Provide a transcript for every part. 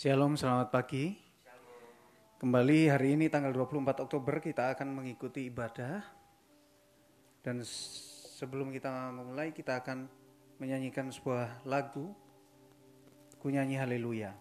Shalom, selamat pagi. Kembali hari ini tanggal 24 Oktober kita akan mengikuti ibadah. Dan sebelum kita memulai kita akan menyanyikan sebuah lagu. Ku nyanyi haleluya.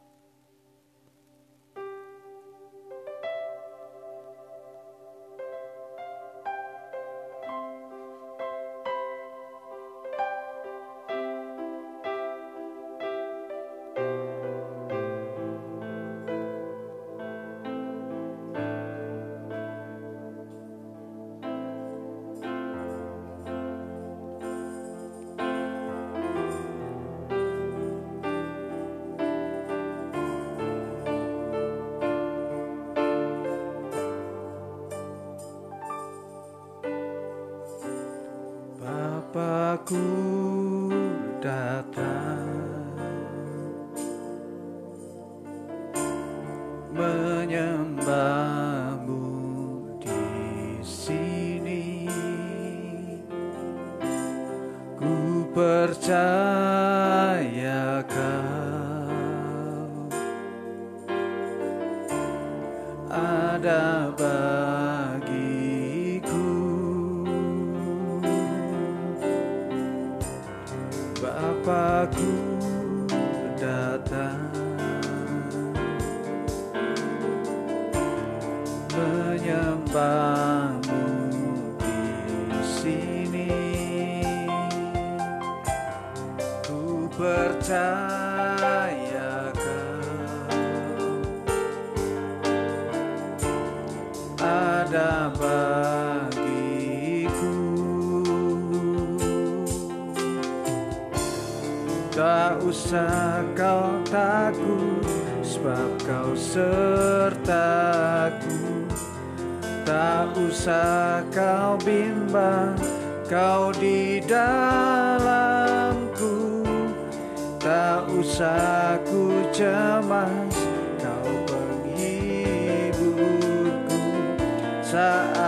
Tak usah ku cemas kau penghiburku Saat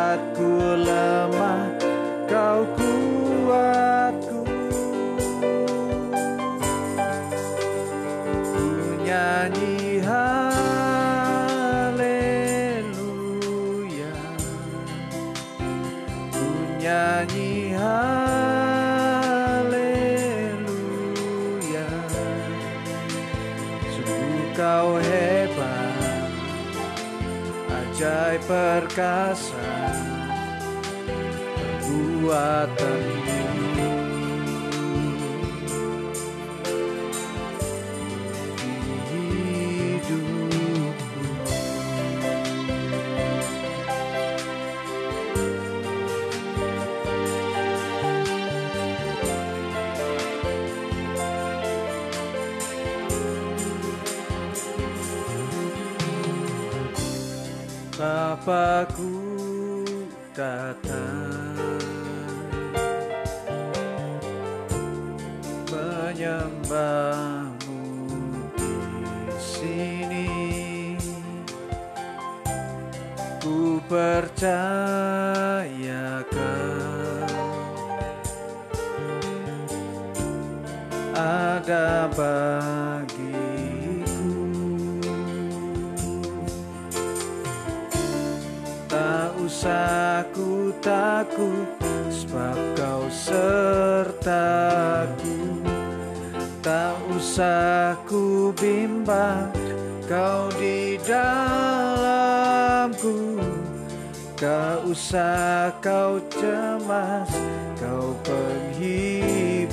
perkasa Perbuatanmu Bapakku datang menyembahmu di sini. Ku percaya Ku bimbang kau di dalamku. Tak usah kau cemas kau penghiburku.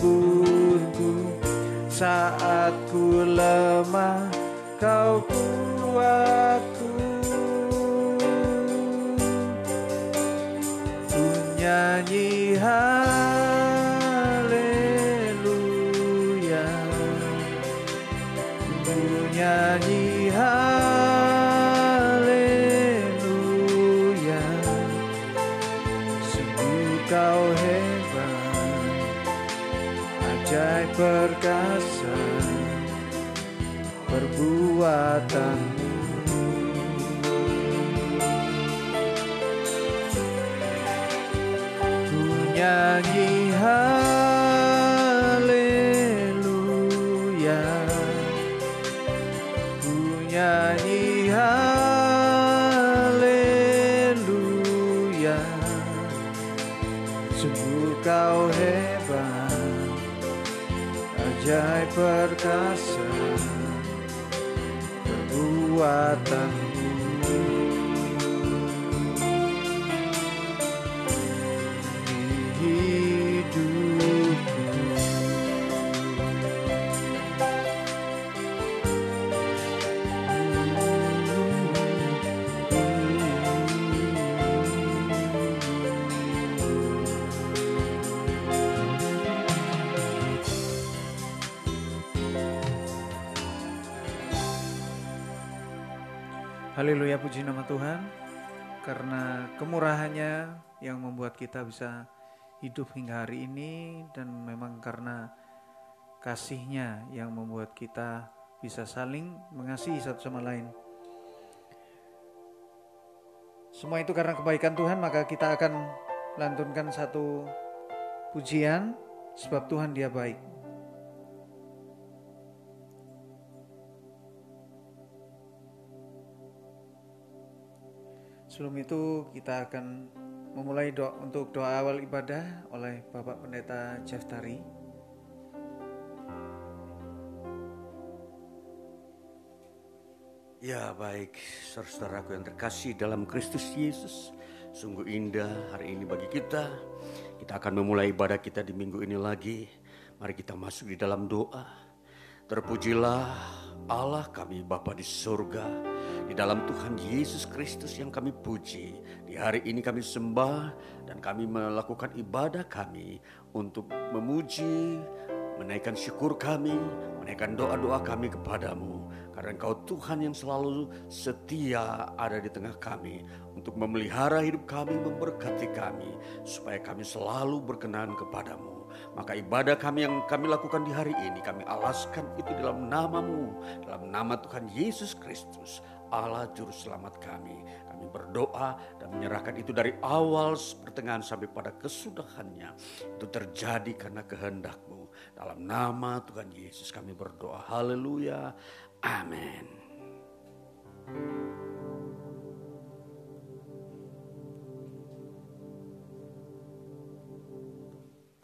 Saat ku lemah kau kuatku. Ku nyanyi Ajaib perkasa Perbuatanmu. Ku nyanyi haleluya Ajaib perkasa Perbuatanmu Haleluya puji nama Tuhan karena kemurahannya yang membuat kita bisa hidup hingga hari ini dan memang karena kasihnya yang membuat kita bisa saling mengasihi satu sama lain. Semua itu karena kebaikan Tuhan maka kita akan lantunkan satu pujian sebab Tuhan dia baik. Sebelum itu kita akan memulai doa untuk doa awal ibadah oleh Bapak Pendeta Jeff Tari. Ya baik, saudaraku yang terkasih dalam Kristus Yesus. Sungguh indah hari ini bagi kita. Kita akan memulai ibadah kita di minggu ini lagi. Mari kita masuk di dalam doa. Terpujilah Allah kami Bapa di surga di dalam Tuhan Yesus Kristus yang kami puji. Di hari ini kami sembah dan kami melakukan ibadah kami untuk memuji, menaikkan syukur kami, menaikkan doa-doa kami kepadamu. Karena engkau Tuhan yang selalu setia ada di tengah kami untuk memelihara hidup kami, memberkati kami, supaya kami selalu berkenan kepadamu. Maka ibadah kami yang kami lakukan di hari ini, kami alaskan itu dalam namamu, dalam nama Tuhan Yesus Kristus. Allah Juru Selamat kami. Kami berdoa dan menyerahkan itu dari awal pertengahan sampai pada kesudahannya. Itu terjadi karena kehendakmu. Dalam nama Tuhan Yesus kami berdoa. Haleluya. Amin.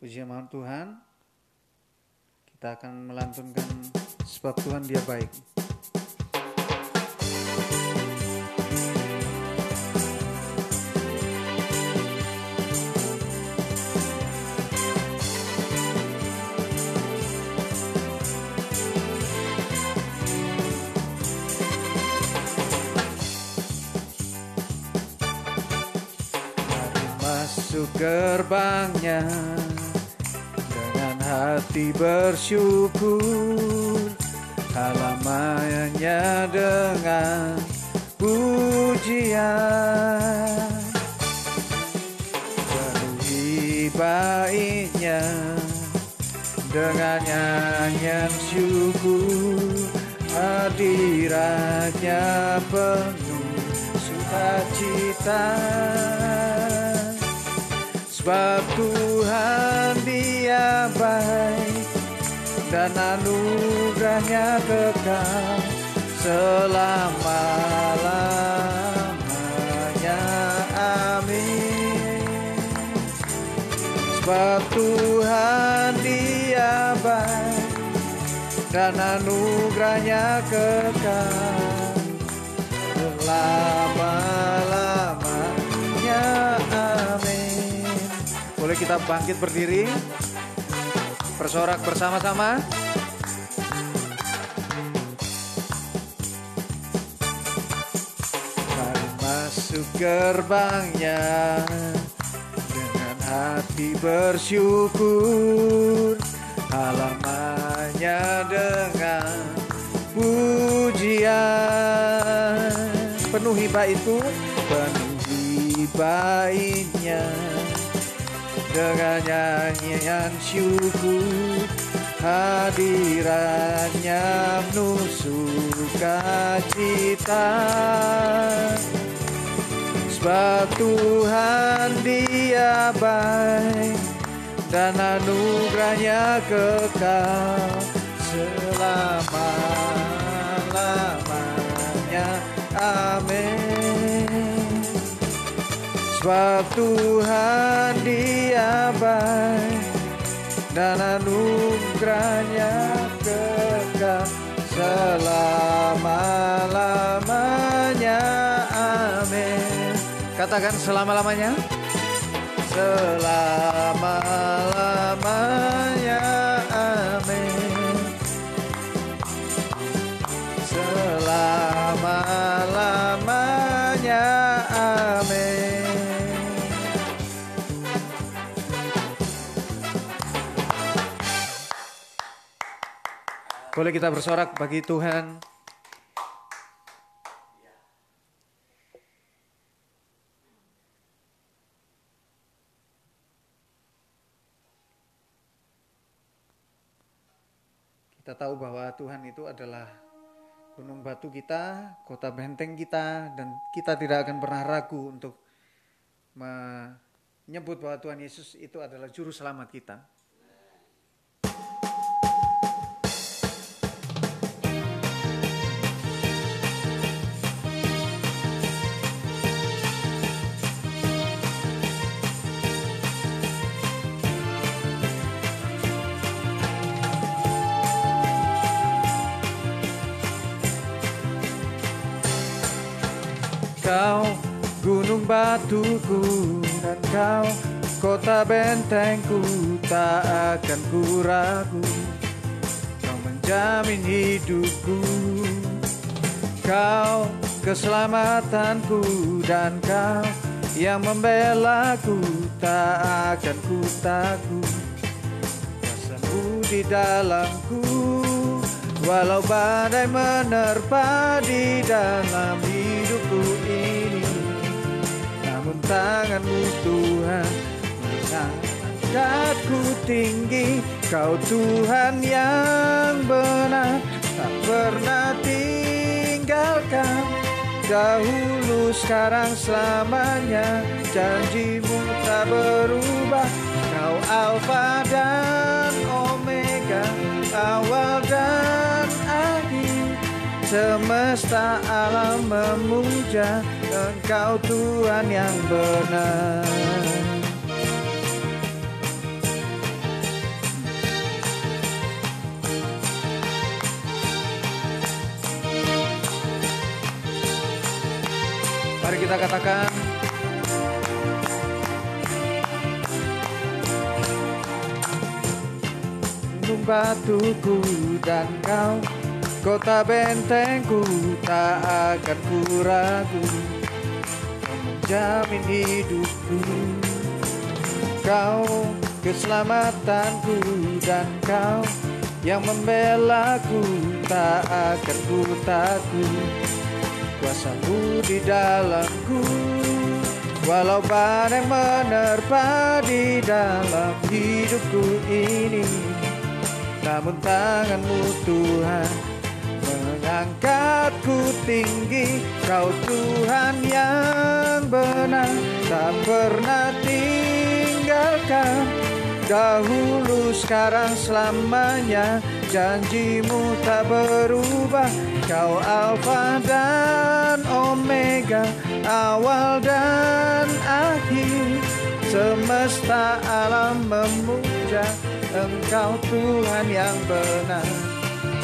Puji nama Tuhan. Kita akan melantunkan sebab Tuhan dia baik. Gerbangnya. Dengan hati bersyukur halamannya dengan pujian. Penuhi baiknya dengan nyanyian syukur hadiratnya penuh sukacita Sebab Tuhan dia baik dan anugerahnya kekal selama-lamanya. Amin. Sebab Tuhan dia baik dan anugerahnya kekal selama-lamanya. Boleh kita bangkit berdiri? Bersorak bersama-sama. Mari masuk gerbangnya dengan hati bersyukur. Halamannya dengan pujian. Penuhi itu, penuhi baitnya dengan nyanyian syukur hadirannya penuh sukacita sebab Tuhan dia baik dan anugerahnya kekal selama-lamanya. Amin Sebab Tuhan dia baik dan anugerahnya kekal selama-lamanya. Amin. Katakan selama-lamanya. Selama-lamanya. Boleh kita bersorak bagi Tuhan. Kita tahu bahwa Tuhan itu adalah gunung batu kita, kota benteng kita, dan kita tidak akan pernah ragu untuk menyebut bahwa Tuhan Yesus itu adalah juru selamat kita. Kau gunung batuku dan kau kota bentengku tak akan ku ragu Kau menjamin hidupku. Kau keselamatanku dan kau yang membelaku tak akan ku takut Kuasamu di dalamku Walau badai menerpa di dalam tanganmu Tuhan. Mengangkatku tinggi Kau Tuhan yang benar. Tak pernah tinggalkan Dahulu sekarang selamanya Janjimu tak berubah. Kau Alfa dan Omega Awal dan akhir Semesta alam memuja Engkau Tuhan yang benar. Mari kita katakan Gunung batuku dan kau Kota bentengku tak akan ku ragu Kau menjamin hidupku. Kau keselamatanku dan kau Yang membelaku tak akan ku takut Kuasamu di dalamku Walau badai menerpa di dalam hidupku ini. Namun tanganmu Tuhan Mengangkatku tinggi Kau Tuhan yang benar. Tak pernah tinggalkan Dahulu sekarang selamanya Janjimu tak berubah. Kau Alfa dan Omega Awal dan akhir. Semesta alam memuja Engkau Tuhan yang benar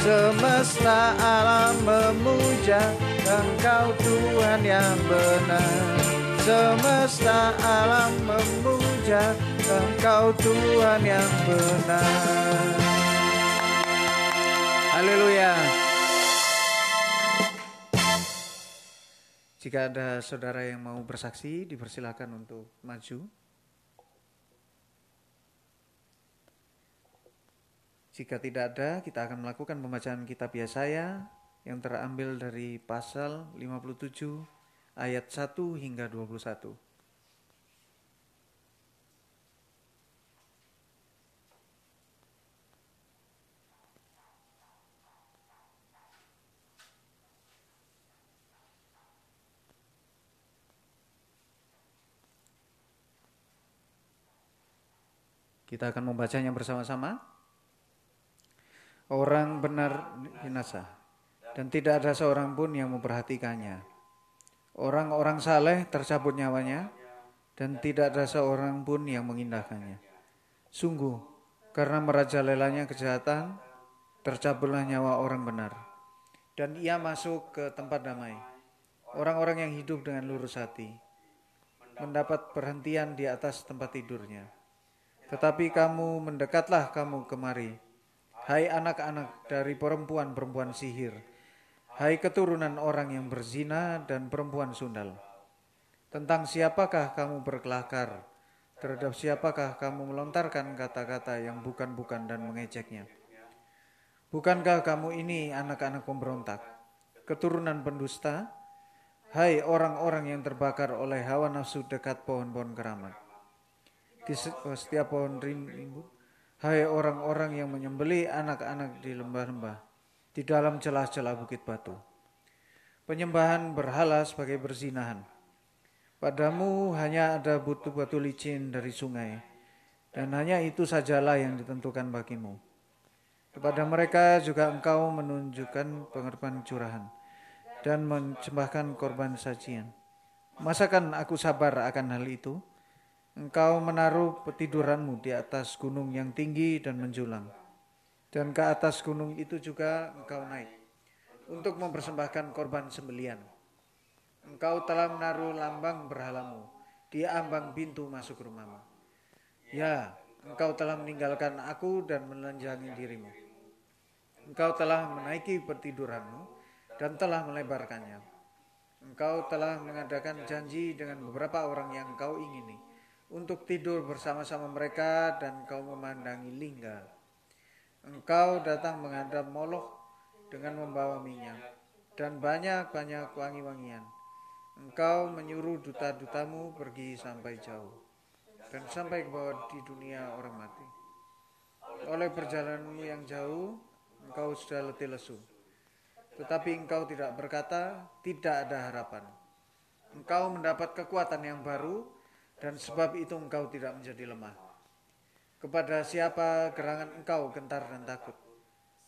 Semesta alam memuja Engkau Tuhan yang benar. Semesta alam memuja Engkau Tuhan yang benar. Haleluya. Jika ada saudara yang mau bersaksi dipersilakan untuk maju Jika tidak ada, kita akan melakukan pembacaan kitab Yesaya yang terambil dari pasal 57 ayat 1 hingga 21. Kita akan membacanya bersama-sama. Orang benar binasa dan tidak ada seorang pun yang memperhatikannya. Orang-orang saleh tercabut nyawanya dan tidak ada seorang pun yang mengindahkannya. Sungguh, karena merajalelanya kejahatan, tercaburlah nyawa orang benar. Dan ia masuk ke tempat damai. Orang-orang yang hidup dengan lurus hati mendapat perhentian di atas tempat tidurnya. Tetapi kamu mendekatlah kamu kemari, hai anak-anak dari perempuan-perempuan sihir, hai keturunan orang yang berzina dan perempuan sundal tentang siapakah kamu berkelakar? Terhadap siapakah kamu melontarkan kata-kata yang bukan-bukan dan mengejeknya? Bukankah kamu ini anak-anak pemberontak, keturunan pendusta? Hai orang-orang yang terbakar oleh hawa nafsu dekat pohon-pohon keramat. Di oh, setiap pohon rimbun, hai orang-orang yang menyembeli anak-anak di lembah-lembah, di dalam celah-celah bukit batu. Penyembahan berhala sebagai berzinahan Padamu hanya ada butuh batu licin dari sungai, dan hanya itu sajalah yang ditentukan bagimu. Kepada mereka juga engkau menunjukkan pengorbanan curahan dan mencembahkan korban sajian. Masakan aku sabar akan hal itu? Engkau menaruh petiduranmu di atas gunung yang tinggi dan menjulang. Dan ke atas gunung itu juga engkau naik untuk mempersembahkan korban sembelian Engkau telah menaruh lambang berhalamu di ambang pintu masuk rumahmu. Ya, engkau telah meninggalkan aku dan menelanjangi dirimu. Engkau telah menaiki pertiduranmu dan telah melebarkannya. Engkau telah mengadakan janji dengan beberapa orang yang engkau ingini untuk tidur bersama-sama mereka dan engkau memandangi lingga. Engkau datang menghadap Moloch dengan membawa minyak dan banyak-banyak wangi-wangian Engkau menyuruh duta-dutamu pergi sampai jauh dan sampai ke bawah di dunia orang mati. Oleh perjalananmu yang jauh, engkau sudah letih lesu. Tetapi engkau tidak berkata, tidak ada harapan. Engkau mendapat kekuatan yang baru, dan sebab itu engkau tidak menjadi lemah. Kepada siapa gerangan engkau gentar dan takut,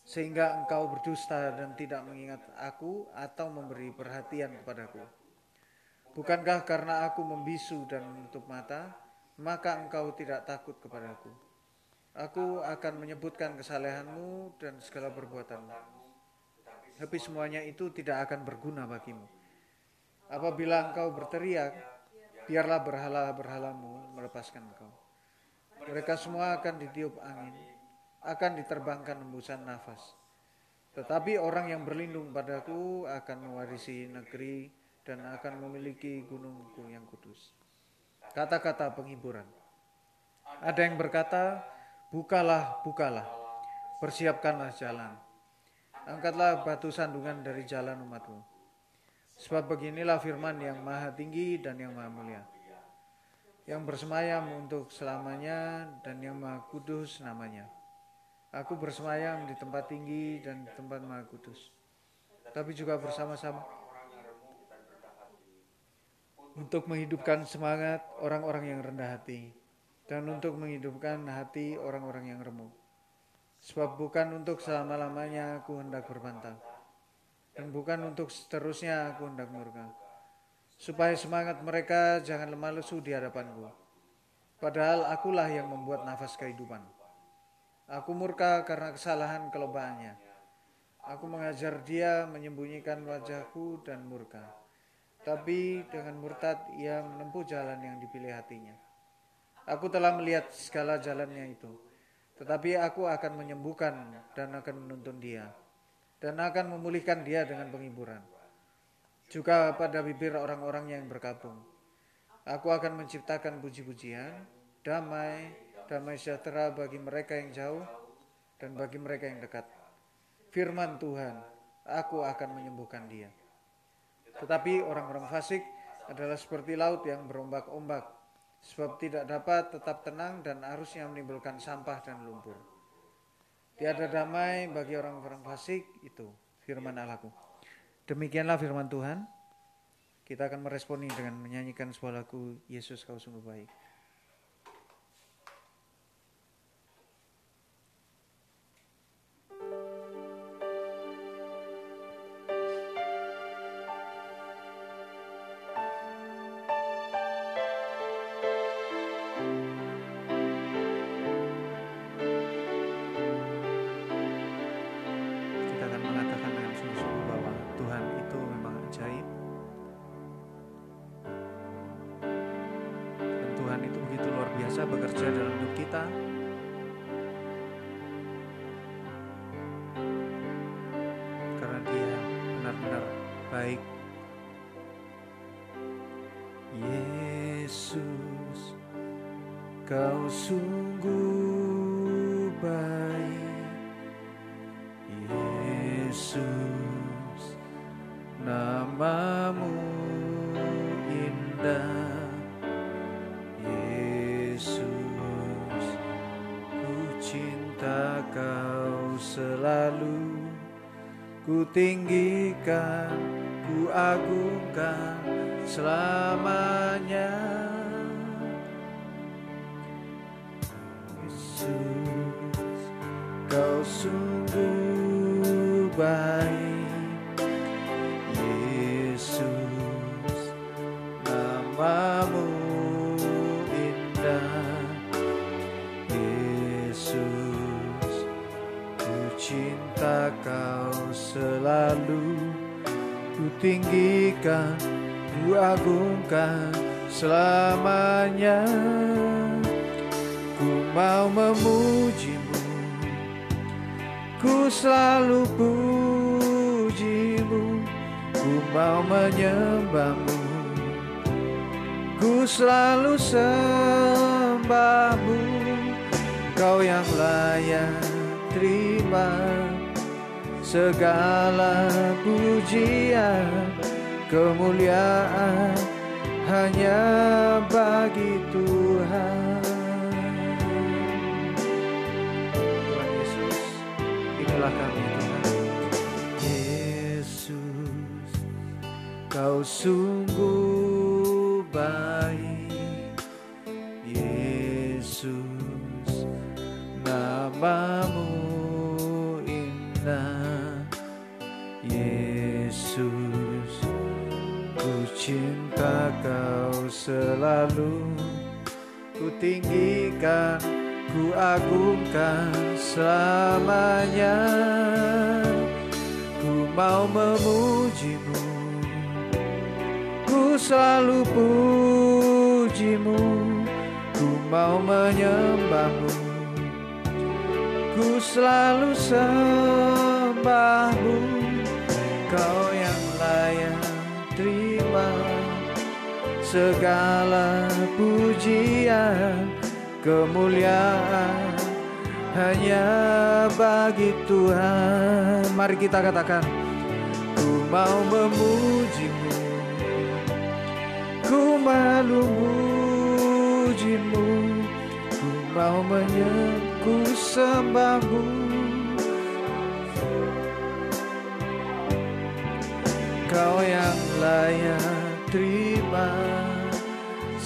sehingga engkau berdusta dan tidak mengingat aku atau memberi perhatian kepadaku. Bukankah karena aku membisu dan menutup mata, maka engkau tidak takut kepadaku? Aku akan menyebutkan kesalehanmu dan segala perbuatanmu. Tapi semuanya itu tidak akan berguna bagimu. Apabila engkau berteriak, biarlah berhala-berhalamu melepaskan engkau. Mereka semua akan ditiup angin, akan diterbangkan embusan nafas. Tetapi orang yang berlindung padaku akan mewarisi negeri dan akan memiliki gunung-gunung yang kudus. Kata-kata penghiburan. Ada yang berkata, bukalah, bukalah, persiapkanlah jalan. Angkatlah batu sandungan dari jalan umatmu. Sebab beginilah firman yang maha tinggi dan yang maha mulia. Yang bersemayam untuk selamanya dan yang maha kudus namanya. Aku bersemayam di tempat tinggi dan di tempat maha kudus. Tapi juga bersama-sama untuk menghidupkan semangat orang-orang yang rendah hati dan untuk menghidupkan hati orang-orang yang remuk. Sebab bukan untuk selama-lamanya aku hendak berbantah dan bukan untuk seterusnya aku hendak murka. Supaya semangat mereka jangan lemah lesu di hadapanku. Padahal akulah yang membuat nafas kehidupan. Aku murka karena kesalahan kelobaannya. Aku mengajar dia menyembunyikan wajahku dan murka tapi dengan murtad ia menempuh jalan yang dipilih hatinya. Aku telah melihat segala jalannya itu, tetapi aku akan menyembuhkan dan akan menuntun dia, dan akan memulihkan dia dengan penghiburan. Juga pada bibir orang-orang yang berkabung. Aku akan menciptakan puji-pujian, damai, damai sejahtera bagi mereka yang jauh dan bagi mereka yang dekat. Firman Tuhan, aku akan menyembuhkan dia. Tetapi orang-orang fasik adalah seperti laut yang berombak-ombak, sebab tidak dapat tetap tenang dan arusnya menimbulkan sampah dan lumpur. Tiada damai bagi orang-orang fasik itu, firman Allahku. Demikianlah firman Tuhan. Kita akan meresponi dengan menyanyikan sebuah lagu Yesus kau sungguh baik. Ku tinggikan, ku agungkan selamanya. Ku mau memujimu, ku selalu pujimu, ku mau menyembahmu, ku selalu sembahmu, kau yang layak terima segala pujian, kemuliaan hanya bagi Tuhan. Tuhan Yesus, inilah kami Tuhan. Yesus, Kau sungguh baik. Yesus, namamu selalu. Ku tinggikan, ku agungkan selamanya. Ku mau memujimu, ku selalu pujimu, ku mau menyembahmu, ku selalu sembahmu, kau yang layak terima segala pujian, kemuliaan hanya bagi Tuhan. Mari kita katakan, ku mau memujimu, ku malu mujimu, ku mau menyembahku sembahmu. Kau yang layak terima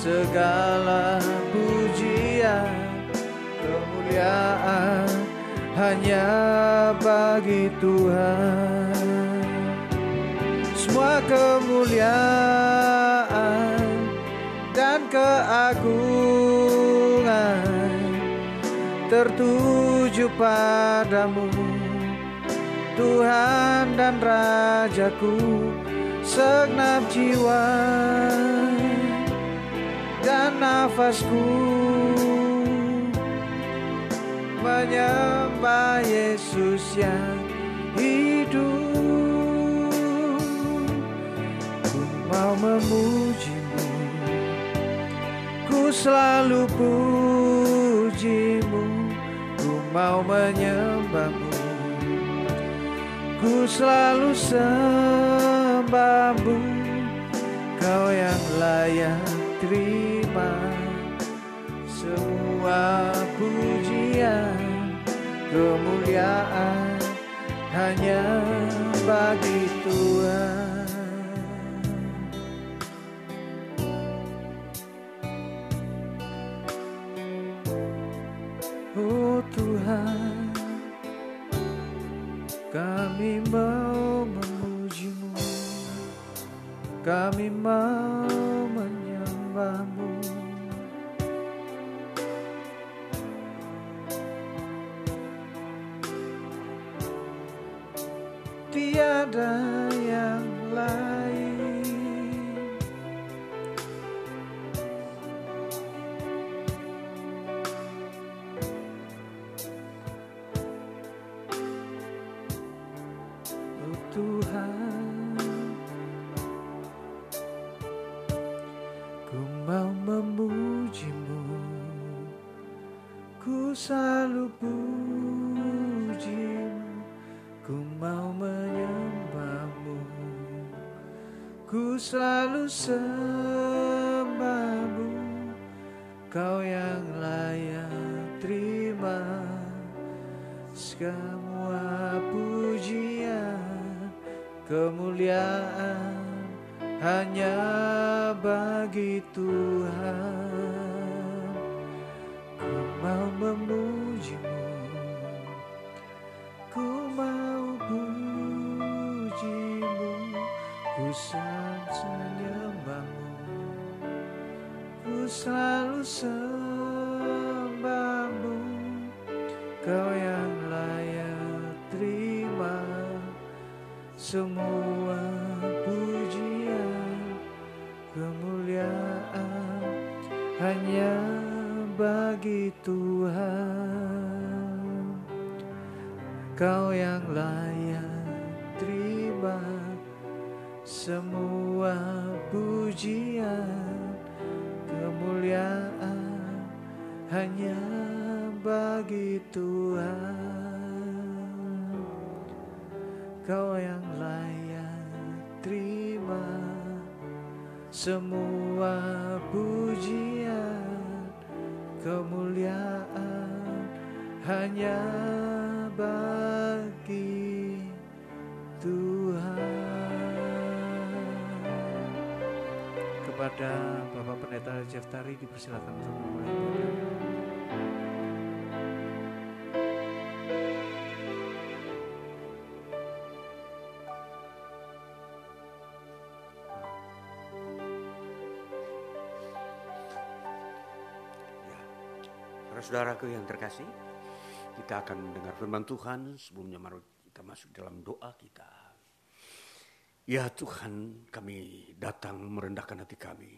segala pujian kemuliaan hanya bagi Tuhan. Semua kemuliaan dan keagungan tertuju padamu, Tuhan dan Rajaku, segenap jiwa dan nafasku. Menyembah Yesus yang hidup. Ku mau memujimu, ku selalu pujimu, ku mau menyembahmu, ku selalu sembahmu, kau yang layak terima semua pujian kemuliaan hanya bagi Tuhan. Oh Tuhan, kami mau memujimu, kami mau menyembahmu. Selalu sembahmu. Kau yang layak terima Semua pujian. Kemuliaan Hanya bagi Tuhan. Kau yang layak terima semua pujian kemuliaan hanya bagi Tuhan. Kau yang layak terima semua pujian kemuliaan hanya bagi kepada Bapak Pendeta Jeftari dipersilakan untuk memulai. Ya. Saudaraku yang terkasih, kita akan mendengar firman Tuhan sebelumnya mari kita masuk dalam doa kita. Ya Tuhan, kami datang merendahkan hati kami.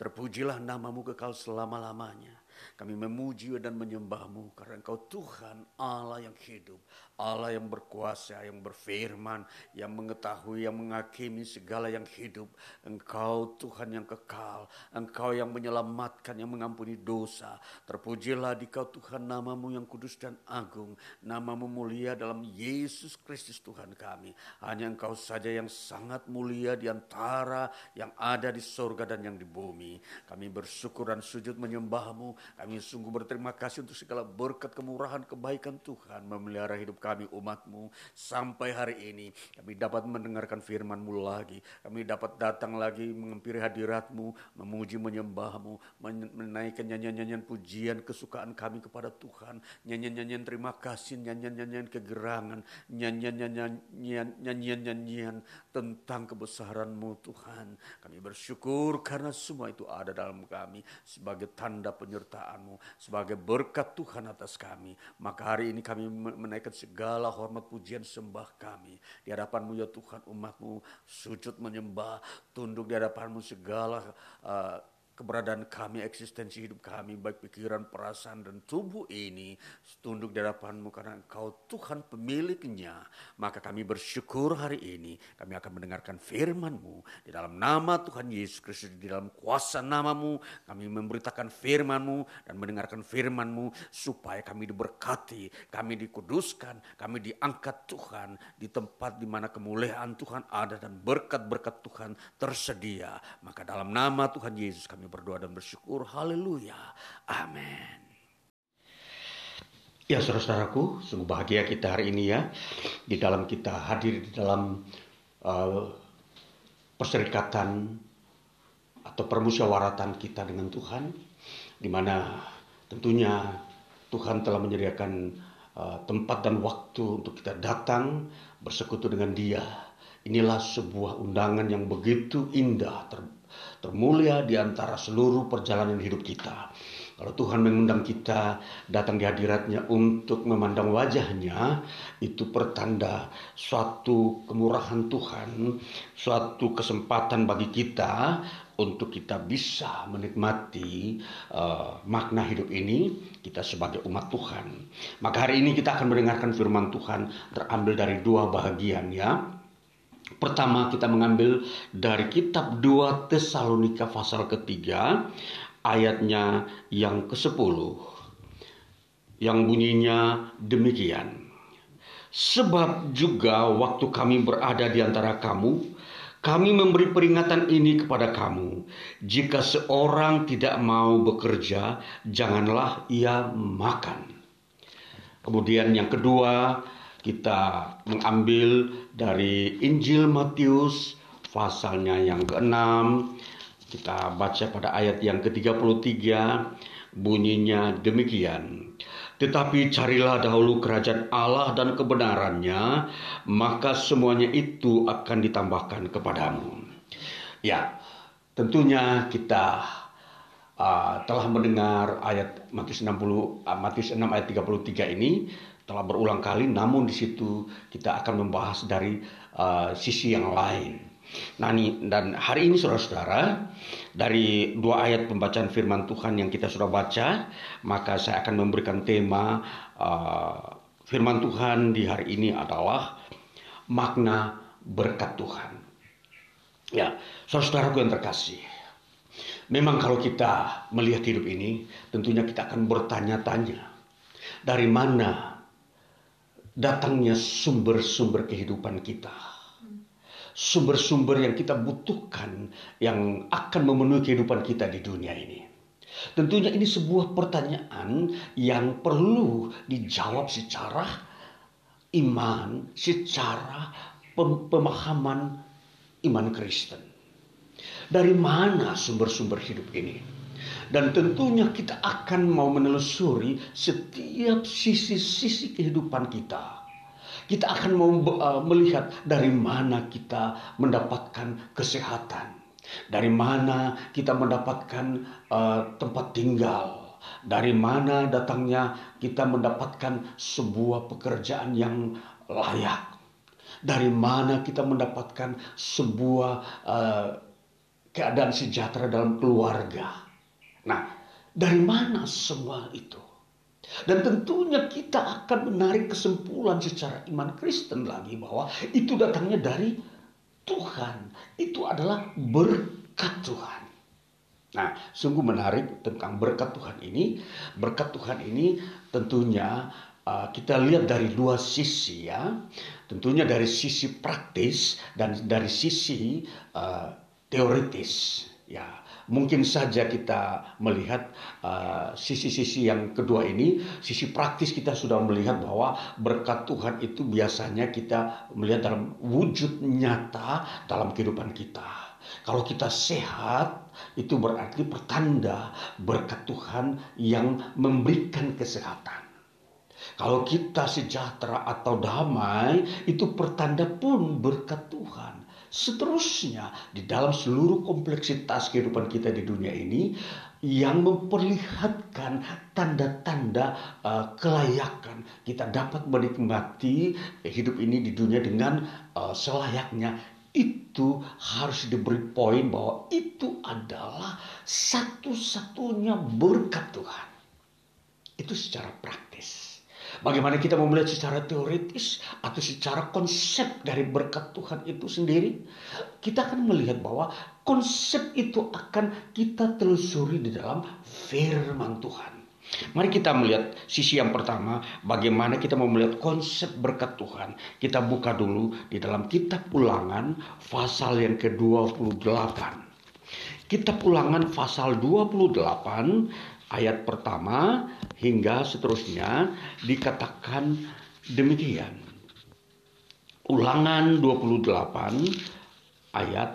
Terpujilah namamu kekal selama-lamanya. Kami memuji dan menyembahmu karena engkau Tuhan Allah yang hidup. Allah yang berkuasa, yang berfirman, yang mengetahui, yang menghakimi segala yang hidup. Engkau Tuhan yang kekal. Engkau yang menyelamatkan, yang mengampuni dosa. Terpujilah di kau Tuhan namamu yang kudus dan agung. Namamu mulia dalam Yesus Kristus Tuhan kami. Hanya engkau saja yang sangat mulia di antara yang ada di sorga dan yang di bumi. Kami bersyukur dan sujud menyembahmu. Kami sungguh berterima kasih untuk segala berkat kemurahan kebaikan Tuhan memelihara hidup kami umatmu sampai hari ini. Kami dapat mendengarkan firmanmu lagi. Kami dapat datang lagi mengempiri hadiratmu, memuji menyembahmu, menaikkan nyanyian-nyanyian pujian kesukaan kami kepada Tuhan. Nyanyian-nyanyian terima kasih, nyanyian-nyanyian kegerangan, nyanyian-nyanyian tentang kebesaranmu Tuhan. Kami bersyukur karena semua itu ada dalam kami sebagai tanda penyertaanmu, sebagai berkat Tuhan atas kami. Maka hari ini kami menaikkan segala hormat pujian sembah kami. Di hadapanmu ya Tuhan umatmu sujud menyembah, tunduk di hadapanmu segala uh, keberadaan kami, eksistensi hidup kami, baik pikiran, perasaan, dan tubuh ini tunduk di hadapanmu karena engkau Tuhan pemiliknya. Maka kami bersyukur hari ini kami akan mendengarkan firmanmu di dalam nama Tuhan Yesus Kristus, di dalam kuasa namamu kami memberitakan firmanmu dan mendengarkan firmanmu supaya kami diberkati, kami dikuduskan, kami diangkat Tuhan di tempat di mana kemuliaan Tuhan ada dan berkat-berkat Tuhan tersedia. Maka dalam nama Tuhan Yesus kami berdoa dan bersyukur. Haleluya. Amin. Ya saudara-saudaraku, sungguh bahagia kita hari ini ya. Di dalam kita hadir di dalam uh, perserikatan atau permusyawaratan kita dengan Tuhan. Di mana tentunya Tuhan telah menyediakan uh, tempat dan waktu untuk kita datang bersekutu dengan dia. Inilah sebuah undangan yang begitu indah, ter, termulia di antara seluruh perjalanan hidup kita. Kalau Tuhan mengundang kita datang di hadiratnya untuk memandang wajahnya, itu pertanda suatu kemurahan Tuhan, suatu kesempatan bagi kita untuk kita bisa menikmati uh, makna hidup ini kita sebagai umat Tuhan. Maka hari ini kita akan mendengarkan firman Tuhan terambil dari dua bagian ya. Pertama kita mengambil dari kitab 2 Tesalonika pasal ketiga ayatnya yang ke-10. yang bunyinya demikian. Sebab juga waktu kami berada di antara kamu, kami memberi peringatan ini kepada kamu. Jika seorang tidak mau bekerja, janganlah ia makan. Kemudian yang kedua, kita mengambil dari Injil Matius pasalnya yang ke-6. Kita baca pada ayat yang ke-33 bunyinya demikian. Tetapi carilah dahulu kerajaan Allah dan kebenarannya, maka semuanya itu akan ditambahkan kepadamu. Ya, tentunya kita uh, telah mendengar ayat Matius 60 uh, Matius 6 ayat 33 ini telah berulang kali namun di situ kita akan membahas dari uh, sisi yang lain. Nah, ini, dan hari ini saudara-saudara, dari dua ayat pembacaan firman Tuhan yang kita sudah baca, maka saya akan memberikan tema uh, firman Tuhan di hari ini adalah makna berkat Tuhan. Ya, saudara-saudaraku yang terkasih, Memang kalau kita melihat hidup ini, tentunya kita akan bertanya-tanya. Dari mana datangnya sumber-sumber kehidupan kita? Sumber-sumber yang kita butuhkan yang akan memenuhi kehidupan kita di dunia ini. Tentunya ini sebuah pertanyaan yang perlu dijawab secara iman, secara pemahaman iman Kristen. Dari mana sumber-sumber hidup ini? Dan tentunya kita akan mau menelusuri setiap sisi-sisi kehidupan kita. Kita akan mau uh, melihat dari mana kita mendapatkan kesehatan. Dari mana kita mendapatkan uh, tempat tinggal. Dari mana datangnya kita mendapatkan sebuah pekerjaan yang layak. Dari mana kita mendapatkan sebuah uh, keadaan sejahtera dalam keluarga. Nah, dari mana semua itu? Dan tentunya kita akan menarik kesimpulan secara iman Kristen lagi bahwa itu datangnya dari Tuhan. Itu adalah berkat Tuhan. Nah, sungguh menarik tentang berkat Tuhan ini. Berkat Tuhan ini tentunya uh, kita lihat dari dua sisi ya. Tentunya dari sisi praktis dan dari sisi uh, teoritis ya mungkin saja kita melihat uh, sisi-sisi uh, yang kedua ini sisi praktis kita sudah melihat bahwa berkat Tuhan itu biasanya kita melihat dalam wujud nyata dalam kehidupan kita. Kalau kita sehat itu berarti pertanda berkat Tuhan yang memberikan kesehatan. Kalau kita sejahtera atau damai itu pertanda pun berkat Tuhan Seterusnya, di dalam seluruh kompleksitas kehidupan kita di dunia ini, yang memperlihatkan tanda-tanda uh, kelayakan kita dapat menikmati hidup ini di dunia dengan uh, selayaknya itu harus diberi poin bahwa itu adalah satu-satunya berkat Tuhan. Itu secara praktis. Bagaimana kita mau melihat secara teoritis atau secara konsep dari berkat Tuhan itu sendiri? Kita akan melihat bahwa konsep itu akan kita telusuri di dalam firman Tuhan. Mari kita melihat sisi yang pertama, bagaimana kita mau melihat konsep berkat Tuhan. Kita buka dulu di dalam kitab ulangan pasal yang ke-28. Kitab ulangan pasal 28 ayat pertama hingga seterusnya dikatakan demikian. Ulangan 28 ayat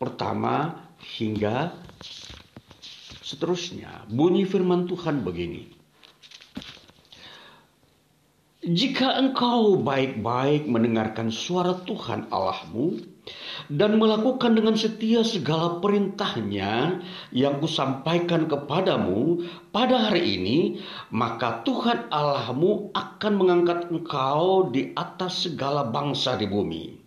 pertama hingga seterusnya. Bunyi firman Tuhan begini. Jika engkau baik-baik mendengarkan suara Tuhan Allahmu dan melakukan dengan setia segala perintahnya yang kusampaikan kepadamu pada hari ini, maka Tuhan Allahmu akan mengangkat engkau di atas segala bangsa di bumi.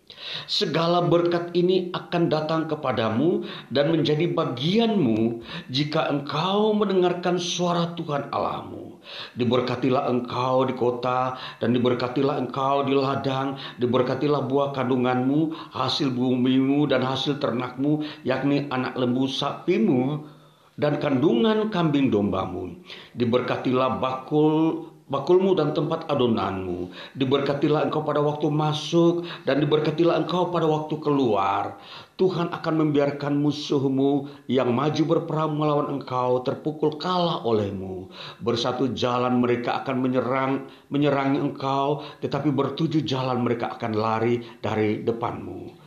Segala berkat ini akan datang kepadamu dan menjadi bagianmu jika engkau mendengarkan suara Tuhan Allahmu. Diberkatilah engkau di kota dan diberkatilah engkau di ladang, diberkatilah buah kandunganmu, hasil bumimu dan hasil ternakmu, yakni anak lembu sapimu dan kandungan kambing dombamu. Diberkatilah bakul bakulmu dan tempat adonanmu. Diberkatilah engkau pada waktu masuk dan diberkatilah engkau pada waktu keluar. Tuhan akan membiarkan musuhmu yang maju berperang melawan engkau terpukul kalah olehmu. Bersatu jalan mereka akan menyerang menyerang engkau, tetapi bertujuh jalan mereka akan lari dari depanmu.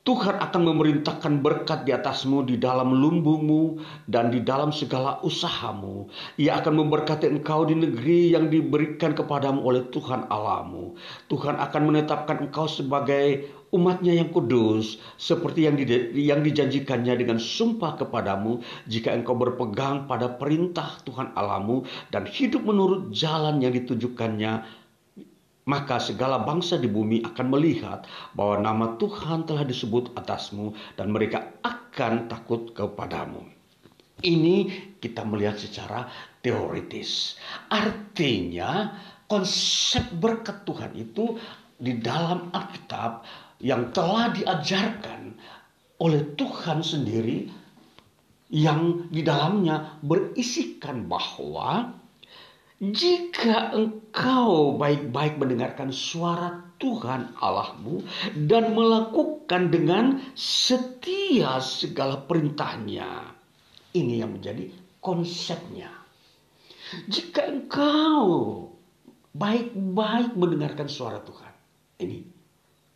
Tuhan akan memerintahkan berkat di atasmu di dalam lumbungmu dan di dalam segala usahamu. Ia akan memberkati engkau di negeri yang diberikan kepadamu oleh Tuhan Allahmu. Tuhan akan menetapkan engkau sebagai umatnya yang kudus seperti yang, di, yang dijanjikannya dengan sumpah kepadamu jika engkau berpegang pada perintah Tuhan Allahmu dan hidup menurut jalan yang ditujukannya maka segala bangsa di bumi akan melihat bahwa nama Tuhan telah disebut atasmu dan mereka akan takut kepadamu. Ini kita melihat secara teoritis. Artinya konsep berkat Tuhan itu di dalam Alkitab yang telah diajarkan oleh Tuhan sendiri yang di dalamnya berisikan bahwa jika engkau baik-baik mendengarkan suara Tuhan Allahmu dan melakukan dengan setia segala perintahnya. Ini yang menjadi konsepnya. Jika engkau baik-baik mendengarkan suara Tuhan. Ini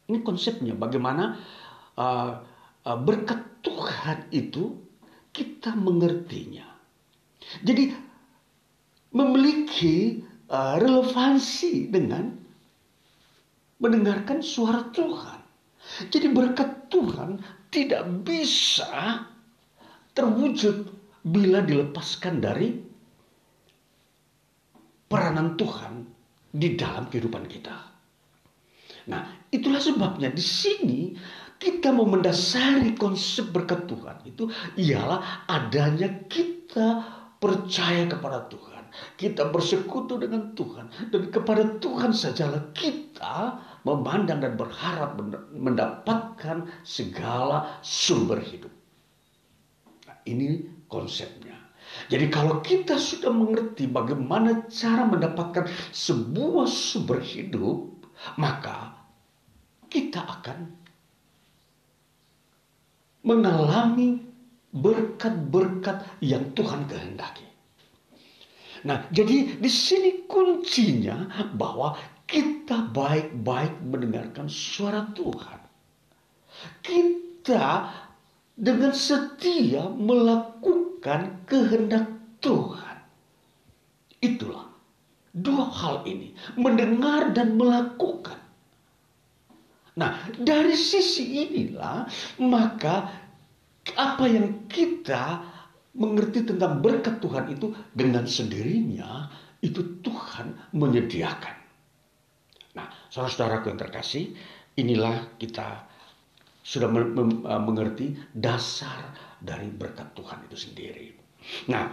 ini konsepnya bagaimana uh, uh, berkat Tuhan itu kita mengertinya. Jadi memiliki uh, relevansi dengan mendengarkan suara Tuhan. Jadi berkat Tuhan tidak bisa terwujud bila dilepaskan dari peranan Tuhan di dalam kehidupan kita. Nah, itulah sebabnya di sini kita mau mendasari konsep berkat Tuhan itu ialah adanya kita percaya kepada Tuhan kita bersekutu dengan Tuhan dan kepada Tuhan sajalah kita memandang dan berharap mendapatkan segala sumber hidup. Nah, ini konsepnya. Jadi kalau kita sudah mengerti bagaimana cara mendapatkan sebuah sumber hidup, maka kita akan mengalami berkat-berkat yang Tuhan kehendaki. Nah, jadi di sini kuncinya bahwa kita baik-baik mendengarkan suara Tuhan. Kita dengan setia melakukan kehendak Tuhan. Itulah dua hal ini, mendengar dan melakukan. Nah, dari sisi inilah maka apa yang kita mengerti tentang berkat Tuhan itu dengan sendirinya itu Tuhan menyediakan. Nah, saudara-saudaraku yang terkasih, inilah kita sudah mengerti dasar dari berkat Tuhan itu sendiri. Nah,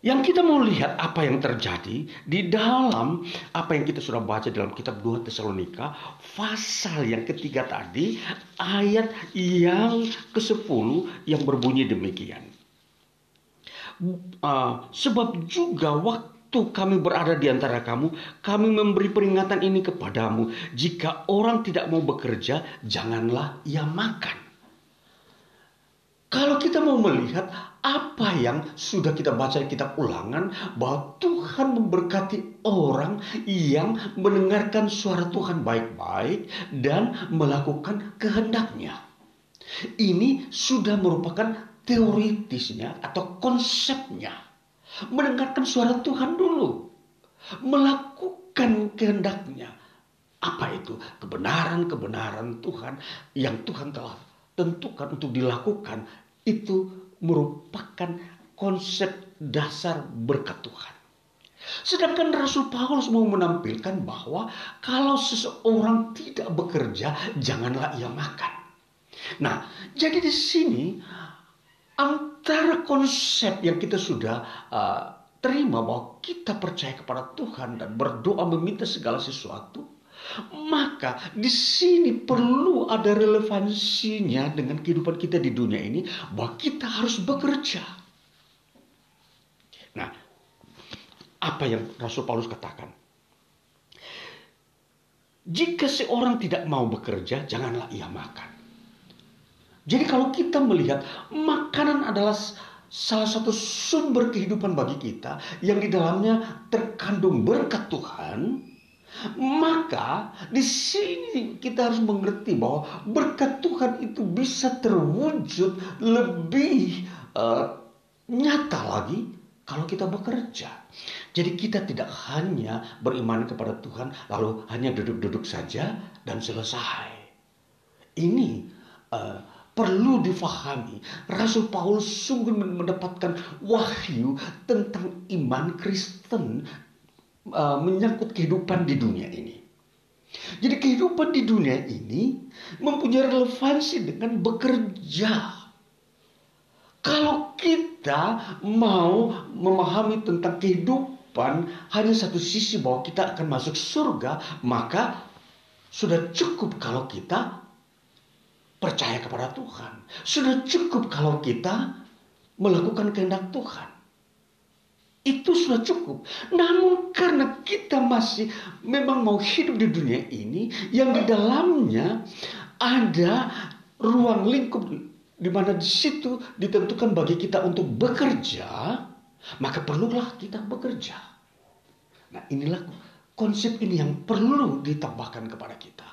yang kita mau lihat apa yang terjadi di dalam apa yang kita sudah baca dalam kitab 2 Tesalonika pasal yang ketiga tadi ayat yang ke-10 yang berbunyi demikian. Uh, sebab juga waktu kami berada di antara kamu, kami memberi peringatan ini kepadamu. Jika orang tidak mau bekerja, janganlah ia makan. Kalau kita mau melihat apa yang sudah kita baca di kitab ulangan bahwa Tuhan memberkati orang yang mendengarkan suara Tuhan baik-baik dan melakukan kehendaknya. Ini sudah merupakan teoritisnya atau konsepnya. Mendengarkan suara Tuhan dulu. Melakukan kehendaknya. Apa itu? Kebenaran-kebenaran Tuhan yang Tuhan telah tentukan untuk dilakukan itu merupakan konsep dasar berkat Tuhan. Sedangkan Rasul Paulus mau menampilkan bahwa kalau seseorang tidak bekerja, janganlah ia makan. Nah, jadi di sini antara konsep yang kita sudah uh, terima bahwa kita percaya kepada Tuhan dan berdoa meminta segala sesuatu Maka di sini perlu ada relevansinya dengan kehidupan kita di dunia ini bahwa kita harus bekerja. Nah, apa yang Rasul Paulus katakan? Jika seorang tidak mau bekerja, janganlah ia makan. Jadi kalau kita melihat makanan adalah salah satu sumber kehidupan bagi kita yang di dalamnya terkandung berkat Tuhan, maka di sini kita harus mengerti bahwa berkat Tuhan itu bisa terwujud lebih uh, nyata lagi kalau kita bekerja. Jadi kita tidak hanya beriman kepada Tuhan lalu hanya duduk-duduk saja dan selesai. Ini uh, perlu difahami. Rasul Paulus sungguh mendapatkan wahyu tentang iman Kristen uh, menyangkut kehidupan di dunia ini. Jadi kehidupan di dunia ini mempunyai relevansi dengan bekerja. Kalau kita mau memahami tentang kehidupan hanya satu sisi bahwa kita akan masuk surga, maka sudah cukup kalau kita percaya kepada Tuhan. Sudah cukup kalau kita melakukan kehendak Tuhan. Itu sudah cukup. Namun karena kita masih memang mau hidup di dunia ini yang di dalamnya ada ruang lingkup di mana di situ ditentukan bagi kita untuk bekerja, maka perlulah kita bekerja. Nah, inilah konsep ini yang perlu ditambahkan kepada kita.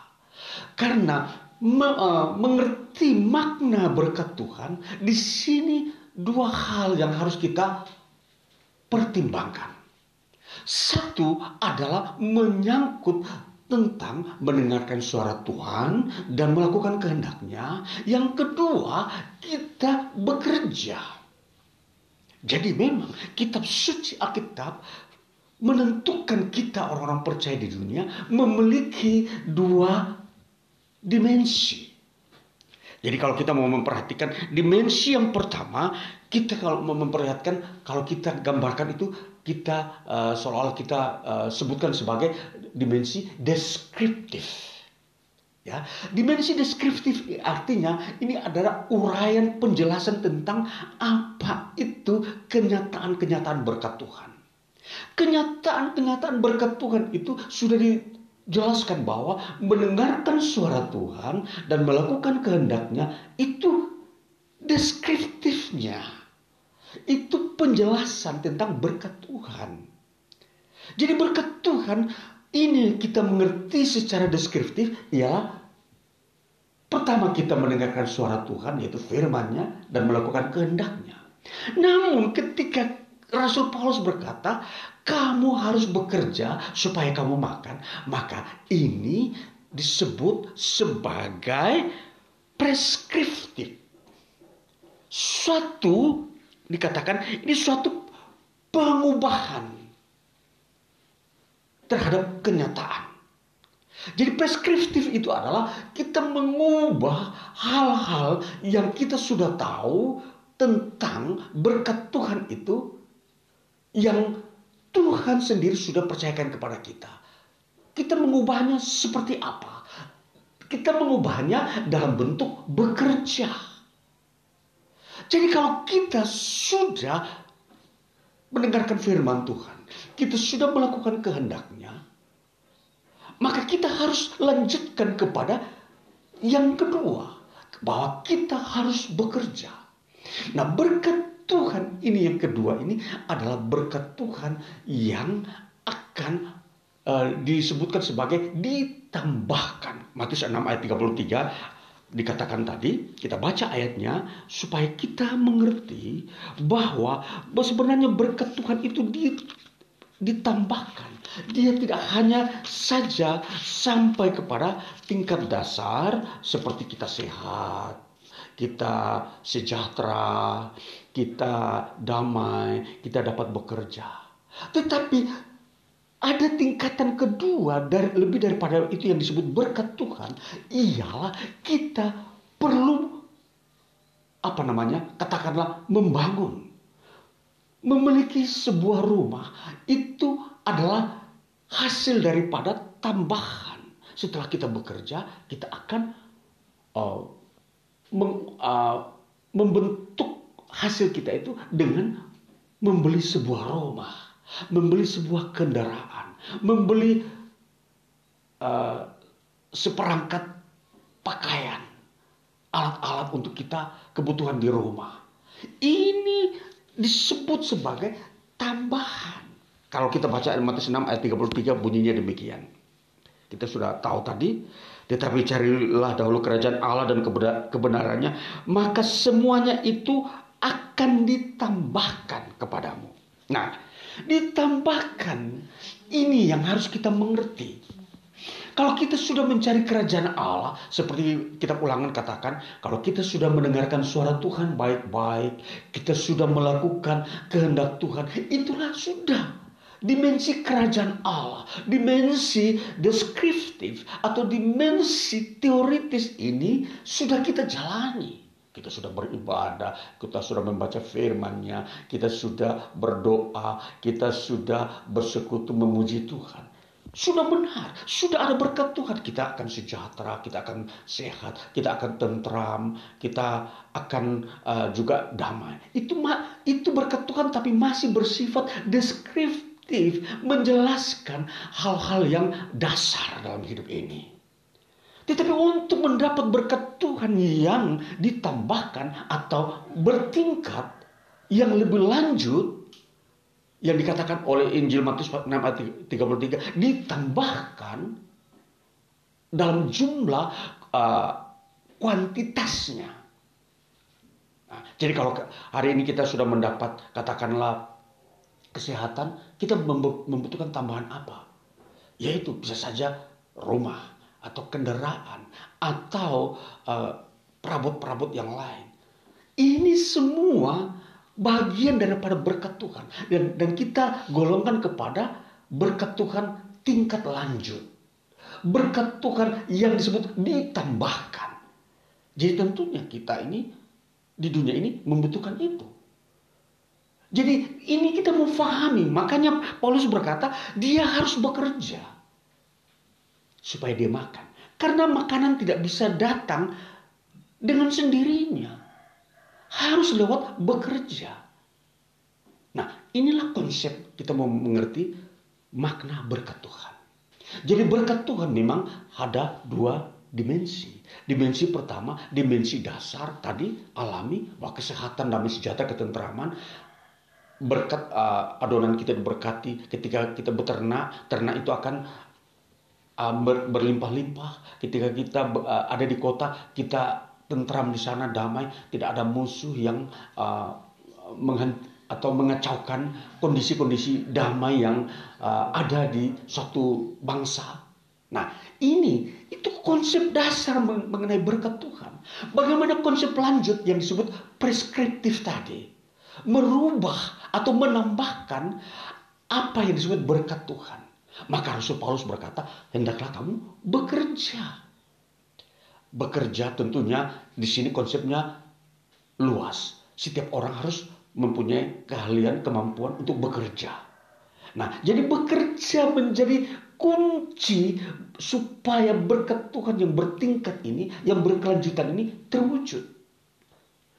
Karena me, uh, mengerti makna berkat Tuhan, di sini dua hal yang harus kita pertimbangkan. Satu adalah menyangkut tentang mendengarkan suara Tuhan dan melakukan kehendaknya. Yang kedua, kita bekerja. Jadi memang kitab suci Alkitab menentukan kita orang-orang percaya di dunia memiliki dua dimensi. Jadi kalau kita mau memperhatikan dimensi yang pertama, kita kalau memperlihatkan kalau kita gambarkan itu kita uh, seolah-olah kita uh, sebutkan sebagai dimensi deskriptif. Ya, dimensi deskriptif artinya ini adalah uraian penjelasan tentang apa itu kenyataan-kenyataan berkat Tuhan. Kenyataan-kenyataan berkat Tuhan itu sudah dijelaskan bahwa mendengarkan suara Tuhan dan melakukan kehendaknya itu deskriptifnya itu penjelasan tentang berkat Tuhan. Jadi berkat Tuhan ini kita mengerti secara deskriptif ya pertama kita mendengarkan suara Tuhan yaitu firman-Nya dan melakukan kehendaknya. Namun ketika Rasul Paulus berkata, kamu harus bekerja supaya kamu makan, maka ini disebut sebagai preskriptif. Suatu dikatakan ini suatu pengubahan terhadap kenyataan. Jadi preskriptif itu adalah kita mengubah hal-hal yang kita sudah tahu tentang berkat Tuhan itu yang Tuhan sendiri sudah percayakan kepada kita. Kita mengubahnya seperti apa? Kita mengubahnya dalam bentuk bekerja. Jadi kalau kita sudah mendengarkan firman Tuhan, kita sudah melakukan kehendaknya, maka kita harus lanjutkan kepada yang kedua, bahwa kita harus bekerja. Nah berkat Tuhan ini yang kedua ini adalah berkat Tuhan yang akan uh, disebutkan sebagai ditambahkan. Matius 6 ayat 33 dikatakan tadi, kita baca ayatnya supaya kita mengerti bahwa sebenarnya berkat Tuhan itu ditambahkan. Dia tidak hanya saja sampai kepada tingkat dasar seperti kita sehat, kita sejahtera, kita damai, kita dapat bekerja. Tetapi ada tingkatan kedua dari lebih daripada itu yang disebut berkat Tuhan ialah kita perlu apa namanya katakanlah membangun. Memiliki sebuah rumah itu adalah hasil daripada tambahan. Setelah kita bekerja, kita akan uh, meng, uh, membentuk hasil kita itu dengan membeli sebuah rumah, membeli sebuah kendaraan, membeli uh, seperangkat pakaian, alat-alat untuk kita kebutuhan di rumah. Ini disebut sebagai tambahan. Kalau kita baca Matius 6 ayat 33 bunyinya demikian. Kita sudah tahu tadi, tetapi carilah dahulu kerajaan Allah dan kebenarannya, maka semuanya itu akan ditambahkan kepadamu. Nah, ditambahkan ini yang harus kita mengerti. Kalau kita sudah mencari kerajaan Allah, seperti kita ulangan katakan, kalau kita sudah mendengarkan suara Tuhan baik-baik, kita sudah melakukan kehendak Tuhan, itulah sudah dimensi kerajaan Allah, dimensi deskriptif atau dimensi teoritis ini sudah kita jalani. Kita sudah beribadah, kita sudah membaca firman-Nya, kita sudah berdoa, kita sudah bersekutu memuji Tuhan. Sudah benar, sudah ada berkat Tuhan. Kita akan sejahtera, kita akan sehat, kita akan tentram, kita akan uh, juga damai. Itu itu berkat Tuhan tapi masih bersifat deskriptif, menjelaskan hal-hal yang dasar dalam hidup ini. Tetapi untuk mendapat berkat Tuhan yang ditambahkan atau bertingkat yang lebih lanjut, yang dikatakan oleh Injil Matius 6 ayat 33 ditambahkan dalam jumlah uh, kuantitasnya. Nah, jadi kalau hari ini kita sudah mendapat katakanlah kesehatan, kita membutuhkan tambahan apa? Yaitu bisa saja rumah atau kendaraan atau uh, perabot-perabot yang lain. Ini semua bagian daripada berkat Tuhan. Dan dan kita golongkan kepada berkat Tuhan tingkat lanjut. Berkat Tuhan yang disebut ditambahkan. Jadi tentunya kita ini di dunia ini membutuhkan itu. Jadi ini kita mau pahami makanya Paulus berkata dia harus bekerja supaya dia makan karena makanan tidak bisa datang dengan sendirinya harus lewat bekerja. Nah, inilah konsep kita mau mengerti makna berkat Tuhan. Jadi berkat Tuhan memang ada dua dimensi. Dimensi pertama, dimensi dasar tadi alami, bahwa kesehatan, damai sejahtera, ketentraman, berkat uh, adonan kita diberkati ketika kita beternak, ternak itu akan ber, berlimpah-limpah. Ketika kita uh, ada di kota, kita tentram di sana damai, tidak ada musuh yang uh, atau mengacaukan kondisi-kondisi damai yang uh, ada di suatu bangsa. Nah, ini itu konsep dasar mengenai berkat Tuhan. Bagaimana konsep lanjut yang disebut preskriptif tadi? Merubah atau menambahkan apa yang disebut berkat Tuhan. Maka Rasul Paulus berkata, hendaklah kamu bekerja bekerja tentunya di sini konsepnya luas. Setiap orang harus mempunyai keahlian, kemampuan untuk bekerja. Nah, jadi bekerja menjadi kunci supaya berkat Tuhan yang bertingkat ini, yang berkelanjutan ini terwujud.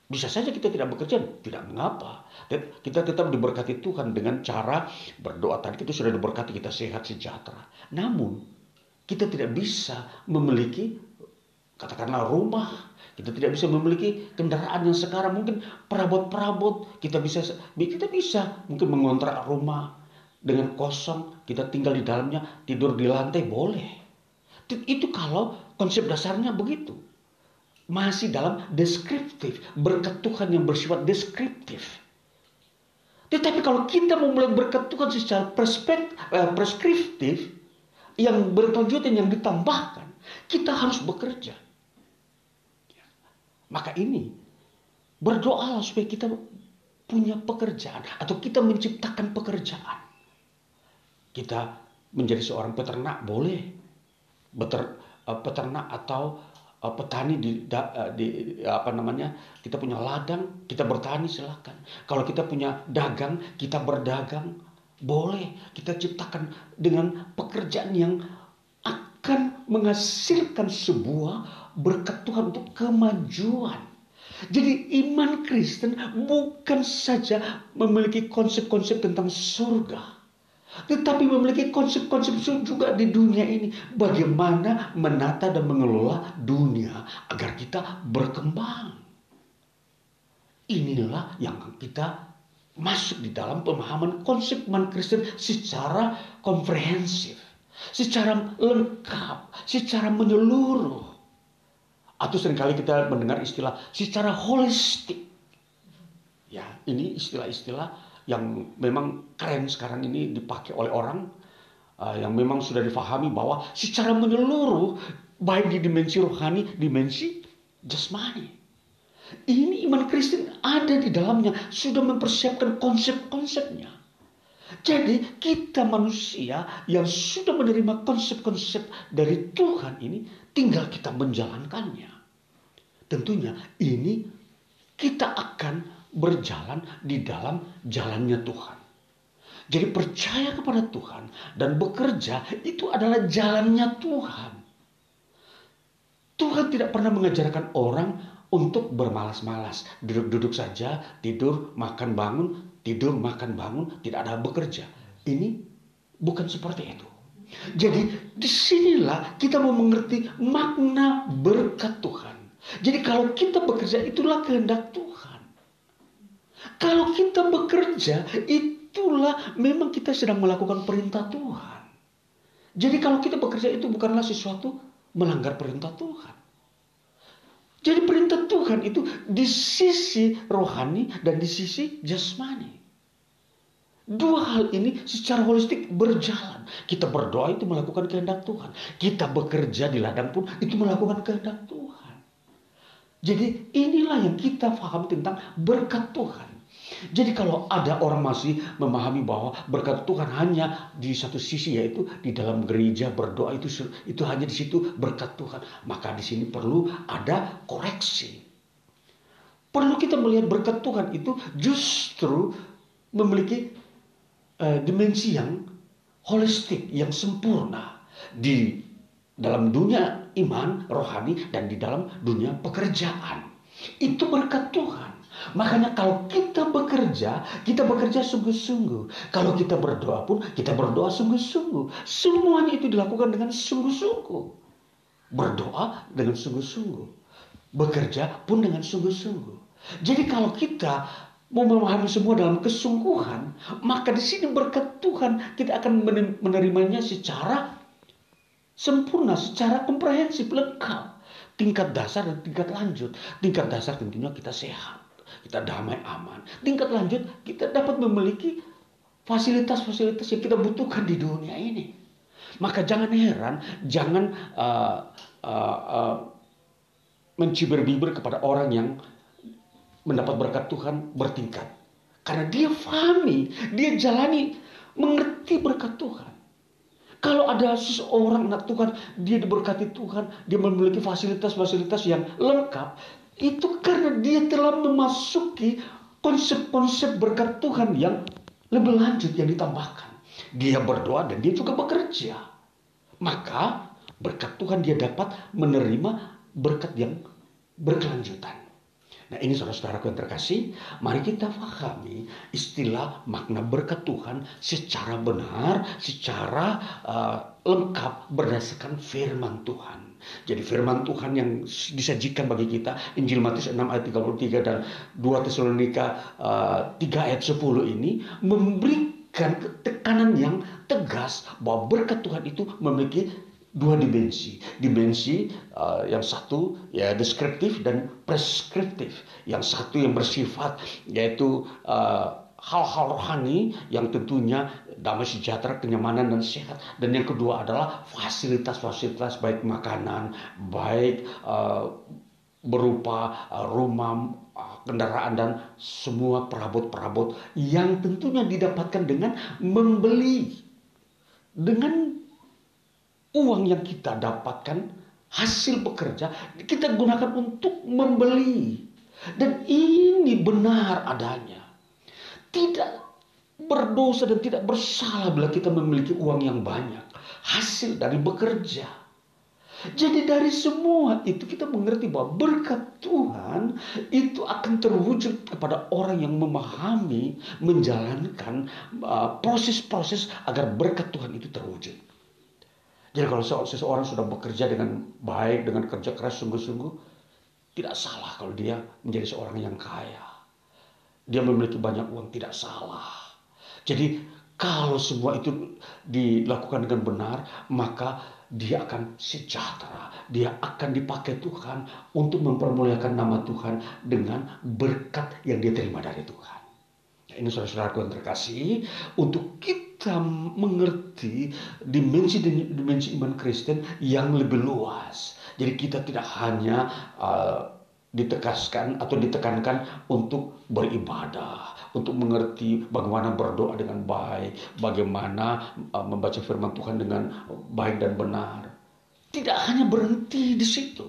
Bisa saja kita tidak bekerja, tidak mengapa. Kita tetap diberkati Tuhan dengan cara berdoa. Tadi kita sudah diberkati kita sehat sejahtera. Namun kita tidak bisa memiliki katakanlah rumah, kita tidak bisa memiliki kendaraan yang sekarang. Mungkin perabot-perabot kita bisa kita bisa mungkin mengontrak rumah dengan kosong. Kita tinggal di dalamnya tidur di lantai boleh. Itu kalau konsep dasarnya begitu. Masih dalam deskriptif berkat Tuhan yang bersifat deskriptif tetapi kalau kita mau mulai berkat Tuhan secara perspektif, eh, preskriptif yang berkelanjutan yang ditambahkan kita harus bekerja. Maka ini berdoalah supaya kita punya pekerjaan atau kita menciptakan pekerjaan. Kita menjadi seorang peternak boleh, Beter, uh, peternak atau uh, petani di, uh, di apa namanya kita punya ladang kita bertani silahkan. Kalau kita punya dagang kita berdagang boleh kita ciptakan dengan pekerjaan yang akan menghasilkan sebuah berkat Tuhan untuk kemajuan. Jadi iman Kristen bukan saja memiliki konsep-konsep tentang surga. Tetapi memiliki konsep-konsep juga di dunia ini. Bagaimana menata dan mengelola dunia agar kita berkembang. Inilah yang kita masuk di dalam pemahaman konsep iman Kristen secara komprehensif. Secara lengkap, secara menyeluruh. Atau sering kali kita mendengar istilah secara holistik. Ya, ini istilah-istilah yang memang keren sekarang ini dipakai oleh orang uh, yang memang sudah difahami bahwa secara menyeluruh baik di dimensi rohani, dimensi jasmani. Ini iman Kristen ada di dalamnya, sudah mempersiapkan konsep-konsepnya. Jadi kita manusia yang sudah menerima konsep-konsep dari Tuhan ini tinggal kita menjalankannya. Tentunya ini kita akan berjalan di dalam jalannya Tuhan. Jadi percaya kepada Tuhan dan bekerja itu adalah jalannya Tuhan. Tuhan tidak pernah mengajarkan orang untuk bermalas-malas, duduk-duduk saja, tidur, makan, bangun, tidur, makan, bangun, tidak ada bekerja. Ini bukan seperti itu. Jadi di sinilah kita mau mengerti makna berkat Tuhan. Jadi kalau kita bekerja itulah kehendak Tuhan. Kalau kita bekerja itulah memang kita sedang melakukan perintah Tuhan. Jadi kalau kita bekerja itu bukanlah sesuatu melanggar perintah Tuhan. Jadi perintah Tuhan itu di sisi rohani dan di sisi jasmani. Dua hal ini secara holistik berjalan. Kita berdoa itu melakukan kehendak Tuhan. Kita bekerja di ladang pun itu melakukan kehendak Tuhan. Jadi inilah yang kita paham tentang berkat Tuhan. Jadi kalau ada orang masih memahami bahwa berkat Tuhan hanya di satu sisi yaitu di dalam gereja berdoa itu itu hanya di situ berkat Tuhan, maka di sini perlu ada koreksi. Perlu kita melihat berkat Tuhan itu justru memiliki uh, dimensi yang holistik, yang sempurna di dalam dunia iman, rohani dan di dalam dunia pekerjaan. Itu berkat Tuhan. Makanya kalau kita bekerja, kita bekerja sungguh-sungguh. Kalau kita berdoa pun, kita berdoa sungguh-sungguh. Semuanya itu dilakukan dengan sungguh-sungguh. Berdoa dengan sungguh-sungguh. Bekerja pun dengan sungguh-sungguh. Jadi kalau kita mau memahami semua dalam kesungguhan, maka di sini berkat Tuhan kita akan menerimanya secara sempurna, secara komprehensif, lengkap. Tingkat dasar dan tingkat lanjut. Tingkat dasar tentunya kita sehat kita damai aman. Tingkat lanjut kita dapat memiliki fasilitas-fasilitas yang kita butuhkan di dunia ini. Maka jangan heran, jangan uh, uh, uh, mencibir-bibir kepada orang yang mendapat berkat Tuhan bertingkat. Karena dia fahami, dia jalani, mengerti berkat Tuhan. Kalau ada seseorang anak Tuhan, dia diberkati Tuhan, dia memiliki fasilitas-fasilitas yang lengkap, itu karena dia telah memasuki konsep-konsep berkat Tuhan yang lebih lanjut yang ditambahkan. Dia berdoa dan dia juga bekerja. Maka berkat Tuhan dia dapat menerima berkat yang berkelanjutan. Nah ini saudara-saudaraku yang terkasih, mari kita pahami istilah makna berkat Tuhan secara benar, secara uh, lengkap berdasarkan firman Tuhan. Jadi firman Tuhan yang disajikan bagi kita Injil Matius 6 ayat 33 dan 2 Tesalonika uh, 3 ayat 10 ini memberikan tekanan yang tegas bahwa berkat Tuhan itu memiliki dua dimensi. Dimensi uh, yang satu ya deskriptif dan preskriptif. Yang satu yang bersifat yaitu uh, hal-hal rohani yang tentunya damai sejahtera, kenyamanan dan sehat. Dan yang kedua adalah fasilitas-fasilitas baik makanan, baik uh, berupa uh, rumah, uh, kendaraan dan semua perabot-perabot yang tentunya didapatkan dengan membeli dengan uang yang kita dapatkan hasil bekerja kita gunakan untuk membeli dan ini benar adanya tidak berdosa dan tidak bersalah bila kita memiliki uang yang banyak. Hasil dari bekerja. Jadi dari semua itu kita mengerti bahwa berkat Tuhan itu akan terwujud kepada orang yang memahami, menjalankan uh, proses-proses uh, agar berkat Tuhan itu terwujud. Jadi kalau seseorang sudah bekerja dengan baik, dengan kerja keras sungguh-sungguh, tidak salah kalau dia menjadi seorang yang kaya. Dia memiliki banyak uang, tidak salah. Jadi kalau semua itu dilakukan dengan benar, maka dia akan sejahtera. Dia akan dipakai Tuhan untuk mempermuliakan nama Tuhan dengan berkat yang dia terima dari Tuhan. Nah, ini saudara-saudaraku yang terkasih, untuk kita mengerti dimensi-dimensi iman Kristen yang lebih luas. Jadi kita tidak hanya uh, ditekaskan atau ditekankan untuk beribadah, untuk mengerti bagaimana berdoa dengan baik, bagaimana uh, membaca firman Tuhan dengan baik dan benar. Tidak hanya berhenti di situ.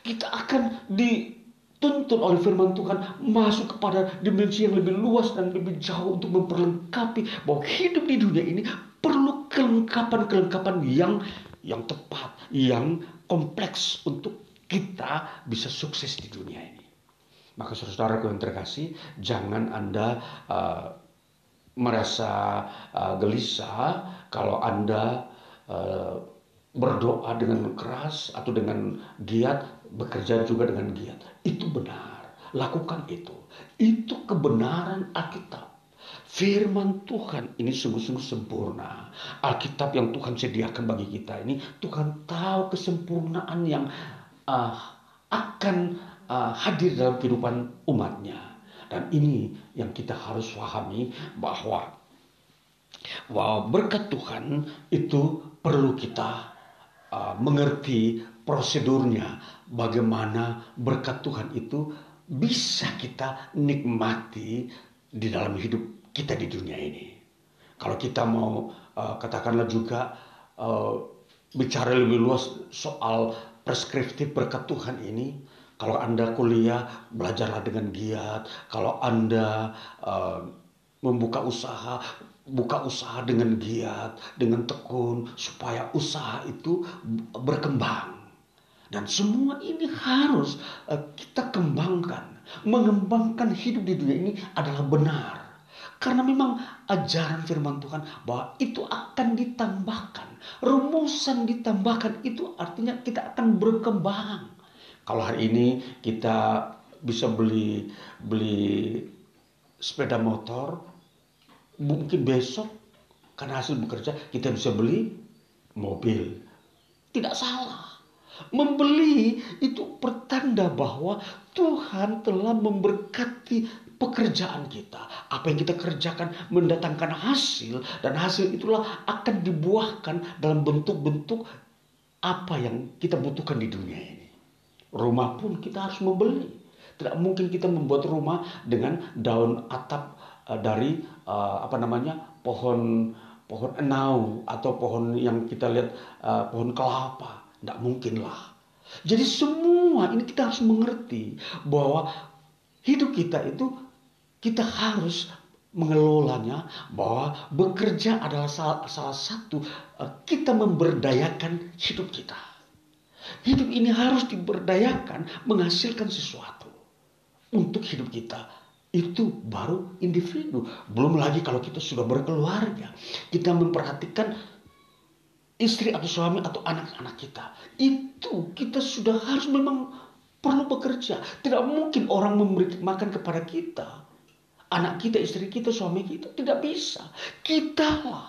Kita akan dituntun oleh firman Tuhan masuk kepada dimensi yang lebih luas dan lebih jauh untuk memperlengkapi bahwa hidup di dunia ini perlu kelengkapan-kelengkapan yang yang tepat, yang kompleks untuk kita bisa sukses di dunia ini. Maka saudara yang terkasih, jangan Anda uh, merasa uh, gelisah kalau Anda uh, berdoa dengan keras atau dengan giat, bekerja juga dengan giat. Itu benar. Lakukan itu. Itu kebenaran Alkitab. Firman Tuhan ini sungguh-sungguh sempurna. Alkitab yang Tuhan sediakan bagi kita ini, Tuhan tahu kesempurnaan yang uh, akan uh, hadir dalam kehidupan umatnya. Dan ini yang kita harus pahami bahwa bahwa berkat Tuhan itu perlu kita uh, mengerti prosedurnya bagaimana berkat Tuhan itu bisa kita nikmati di dalam hidup kita di dunia ini. Kalau kita mau uh, katakanlah juga uh, bicara lebih luas soal preskriptif berkat Tuhan ini, kalau Anda kuliah, belajarlah dengan giat. Kalau Anda uh, membuka usaha, buka usaha dengan giat, dengan tekun, supaya usaha itu berkembang. Dan semua ini harus uh, kita kembangkan. Mengembangkan hidup di dunia ini adalah benar. Karena memang ajaran firman Tuhan bahwa itu akan ditambahkan. Rumusan ditambahkan itu artinya kita akan berkembang. Kalau hari ini kita bisa beli beli sepeda motor, mungkin besok karena hasil bekerja kita bisa beli mobil. Tidak salah. Membeli itu pertanda bahwa Tuhan telah memberkati pekerjaan kita. Apa yang kita kerjakan mendatangkan hasil dan hasil itulah akan dibuahkan dalam bentuk-bentuk apa yang kita butuhkan di dunia ini. Rumah pun kita harus membeli. Tidak mungkin kita membuat rumah dengan daun atap uh, dari uh, apa namanya pohon pohon enau atau pohon yang kita lihat uh, pohon kelapa. Tidak mungkin lah. Jadi semua ini kita harus mengerti bahwa hidup kita itu kita harus mengelolanya bahwa bekerja adalah salah, salah satu uh, kita memberdayakan hidup kita. Hidup ini harus diberdayakan menghasilkan sesuatu untuk hidup kita. Itu baru individu. Belum lagi kalau kita sudah berkeluarga. Kita memperhatikan istri atau suami atau anak-anak kita. Itu kita sudah harus memang perlu bekerja. Tidak mungkin orang memberi makan kepada kita anak kita, istri kita, suami kita. Tidak bisa. Kita lah.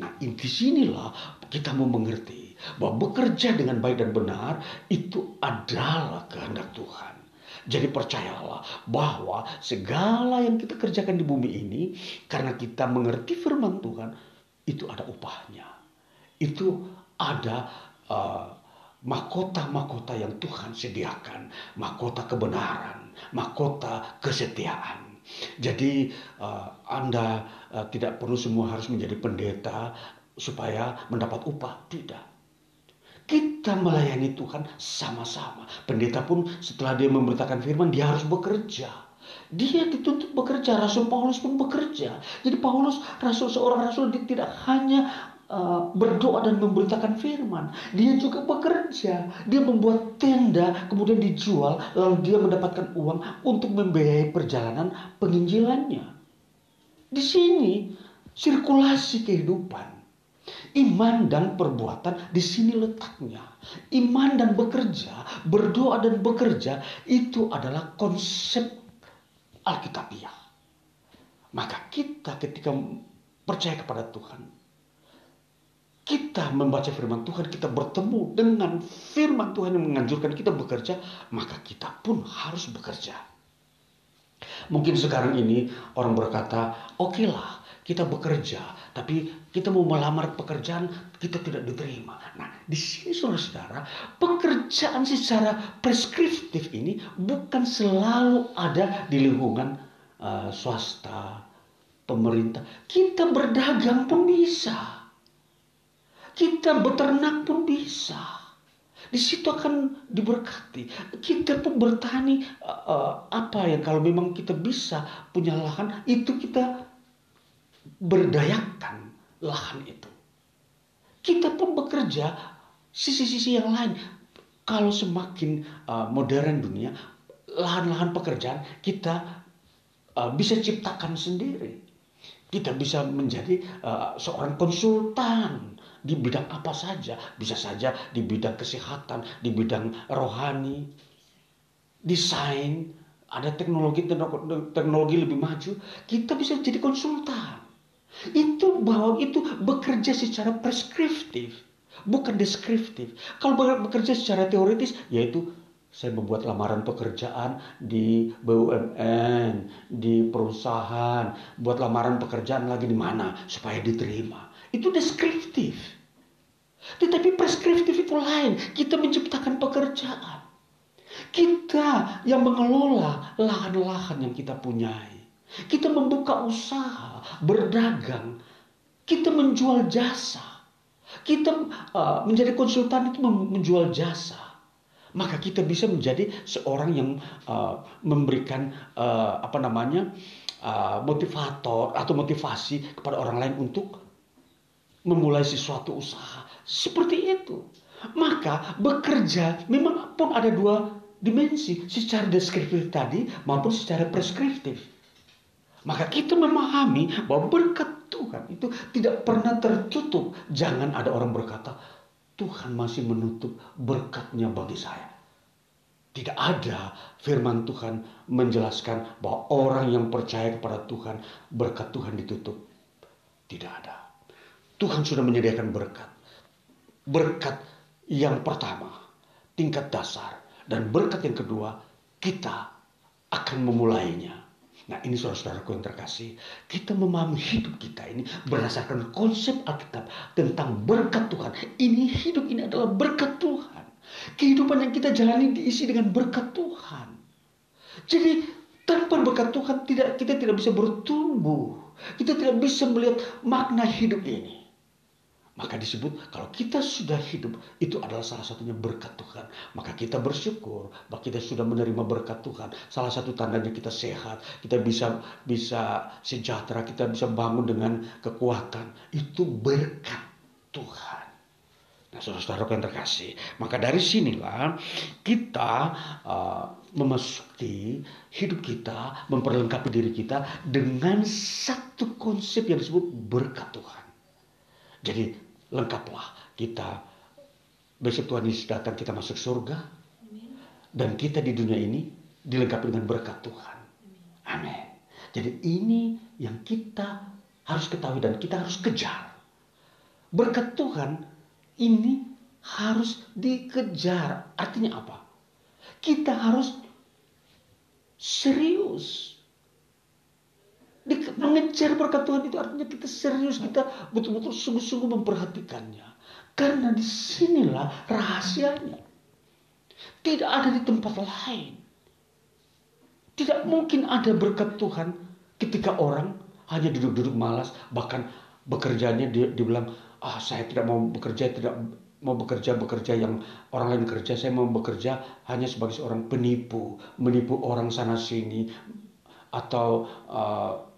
Nah, di sinilah kita mau mengerti bahwa bekerja dengan baik dan benar itu adalah kehendak Tuhan. Jadi percayalah bahwa segala yang kita kerjakan di bumi ini karena kita mengerti firman Tuhan itu ada upahnya. Itu ada uh, mahkota-mahkota yang Tuhan sediakan, mahkota kebenaran, mahkota kesetiaan. Jadi uh, Anda uh, tidak perlu semua harus menjadi pendeta supaya mendapat upah, tidak. Kita melayani Tuhan sama-sama. Pendeta pun setelah dia memberitakan firman, dia harus bekerja. Dia dituntut bekerja, Rasul Paulus pun bekerja. Jadi Paulus, rasul seorang rasul, dia tidak hanya uh, berdoa dan memberitakan firman. Dia juga bekerja. Dia membuat tenda, kemudian dijual, lalu dia mendapatkan uang untuk membiayai perjalanan penginjilannya. Di sini sirkulasi kehidupan. Iman dan perbuatan di sini letaknya. Iman dan bekerja, berdoa dan bekerja itu adalah konsep Alkitabiah. Maka kita ketika percaya kepada Tuhan, kita membaca firman Tuhan, kita bertemu dengan firman Tuhan yang menganjurkan kita bekerja, maka kita pun harus bekerja. Mungkin sekarang ini orang berkata, oke okay lah kita bekerja, tapi kita mau melamar pekerjaan kita tidak diterima. Nah, di sini saudara-saudara, pekerjaan secara preskriptif ini bukan selalu ada di lingkungan uh, swasta, pemerintah. Kita berdagang pun bisa. Kita beternak pun bisa. Di situ akan diberkati. Kita pun bertani uh, apa ya kalau memang kita bisa punya lahan itu kita berdayakan lahan itu. Kita pun bekerja sisi-sisi yang lain. Kalau semakin uh, modern dunia, lahan-lahan pekerjaan kita uh, bisa ciptakan sendiri. Kita bisa menjadi uh, seorang konsultan di bidang apa saja. Bisa saja di bidang kesehatan, di bidang rohani, desain, ada teknologi teknologi lebih maju, kita bisa jadi konsultan. Itu bahwa itu bekerja secara preskriptif, bukan deskriptif. Kalau bekerja secara teoritis, yaitu saya membuat lamaran pekerjaan di BUMN, di perusahaan, buat lamaran pekerjaan lagi di mana supaya diterima. Itu deskriptif. Tetapi preskriptif itu lain. Kita menciptakan pekerjaan. Kita yang mengelola lahan-lahan yang kita punyai. Kita membuka usaha, berdagang. Kita menjual jasa. Kita uh, menjadi konsultan itu menjual jasa. Maka kita bisa menjadi seorang yang uh, memberikan uh, apa namanya uh, motivator atau motivasi kepada orang lain untuk memulai sesuatu usaha. Seperti itu. Maka bekerja memang pun ada dua dimensi. Secara deskriptif tadi maupun secara preskriptif. Maka kita memahami bahwa berkat Tuhan itu tidak pernah tertutup. Jangan ada orang berkata, Tuhan masih menutup berkatnya bagi saya. Tidak ada firman Tuhan menjelaskan bahwa orang yang percaya kepada Tuhan, berkat Tuhan ditutup. Tidak ada. Tuhan sudah menyediakan berkat. Berkat yang pertama, tingkat dasar. Dan berkat yang kedua, kita akan memulainya. Nah ini saudara-saudaraku yang terkasih. Kita memahami hidup kita ini berdasarkan konsep Alkitab tentang berkat Tuhan. Ini hidup ini adalah berkat Tuhan. Kehidupan yang kita jalani diisi dengan berkat Tuhan. Jadi tanpa berkat Tuhan tidak kita tidak bisa bertumbuh. Kita tidak bisa melihat makna hidup ini. Maka disebut kalau kita sudah hidup itu adalah salah satunya berkat Tuhan. Maka kita bersyukur bahwa kita sudah menerima berkat Tuhan. Salah satu tandanya kita sehat, kita bisa bisa sejahtera, kita bisa bangun dengan kekuatan. Itu berkat Tuhan. Nah, saudara-saudara yang terkasih, maka dari sinilah kita uh, memasuki hidup kita, memperlengkapi diri kita dengan satu konsep yang disebut berkat Tuhan. Jadi lengkaplah kita besok Tuhan Yesus datang kita masuk surga dan kita di dunia ini dilengkapi dengan berkat Tuhan. Amin. Jadi ini yang kita harus ketahui dan kita harus kejar. Berkat Tuhan ini harus dikejar. Artinya apa? Kita harus serius mengejar berkat Tuhan itu artinya kita serius, kita betul-betul sungguh-sungguh memperhatikannya. Karena di sinilah rahasianya. Tidak ada di tempat lain. Tidak mungkin ada berkat Tuhan ketika orang hanya duduk-duduk malas, bahkan bekerjanya dia dibilang, ah saya tidak mau bekerja, tidak mau bekerja bekerja yang orang lain kerja, saya mau bekerja hanya sebagai seorang penipu, menipu orang sana sini, atau uh,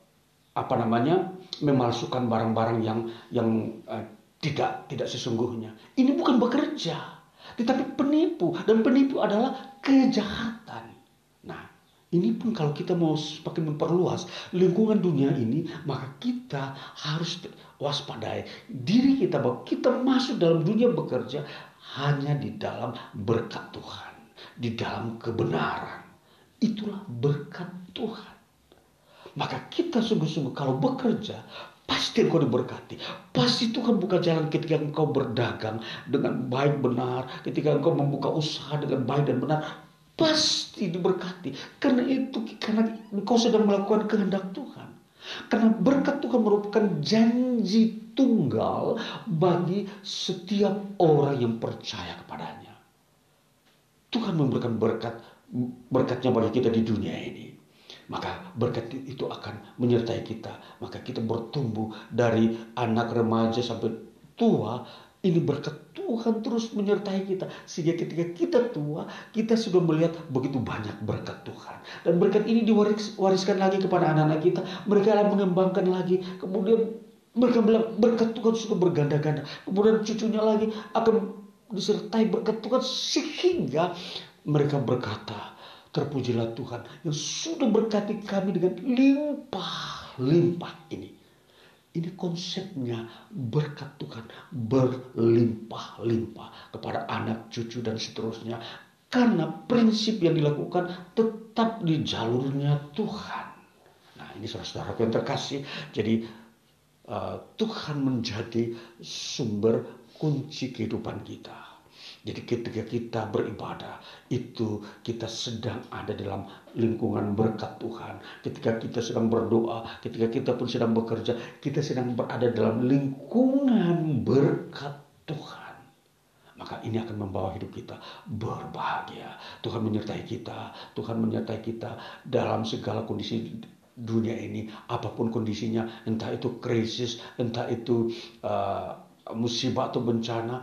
apa namanya memalsukan barang-barang yang yang uh, Tidak, tidak sesungguhnya. Ini bukan bekerja, tetapi penipu dan penipu adalah kejahatan. Nah, ini pun kalau kita mau semakin memperluas lingkungan dunia ini, maka kita harus waspadai diri kita bahwa kita masuk dalam dunia bekerja hanya di dalam berkat Tuhan, di dalam kebenaran. Itulah berkat Tuhan. Maka kita sungguh-sungguh kalau bekerja Pasti engkau diberkati. Pasti Tuhan buka jalan ketika engkau berdagang dengan baik benar. Ketika engkau membuka usaha dengan baik dan benar. Pasti diberkati. Karena itu, karena engkau sedang melakukan kehendak Tuhan. Karena berkat Tuhan merupakan janji tunggal bagi setiap orang yang percaya kepadanya. Tuhan memberikan berkat berkatnya bagi kita di dunia ini maka berkat itu akan menyertai kita. Maka kita bertumbuh dari anak remaja sampai tua. Ini berkat Tuhan terus menyertai kita. Sehingga ketika kita tua, kita sudah melihat begitu banyak berkat Tuhan. Dan berkat ini diwariskan lagi kepada anak-anak kita. Mereka akan mengembangkan lagi. Kemudian mereka bilang berkat Tuhan sudah berganda-ganda. Kemudian cucunya lagi akan disertai berkat Tuhan sehingga mereka berkata, Terpujilah Tuhan yang sudah berkati kami dengan limpah-limpah ini. Ini konsepnya berkat Tuhan berlimpah-limpah kepada anak, cucu, dan seterusnya. Karena prinsip yang dilakukan tetap di jalurnya Tuhan. Nah ini saudara-saudara yang terkasih. Jadi uh, Tuhan menjadi sumber kunci kehidupan kita. Jadi ketika kita beribadah, itu kita sedang ada dalam lingkungan berkat Tuhan. Ketika kita sedang berdoa, ketika kita pun sedang bekerja, kita sedang berada dalam lingkungan berkat Tuhan. Maka ini akan membawa hidup kita berbahagia. Tuhan menyertai kita, Tuhan menyertai kita dalam segala kondisi dunia ini, apa pun kondisinya, entah itu krisis, entah itu uh, musibah atau bencana,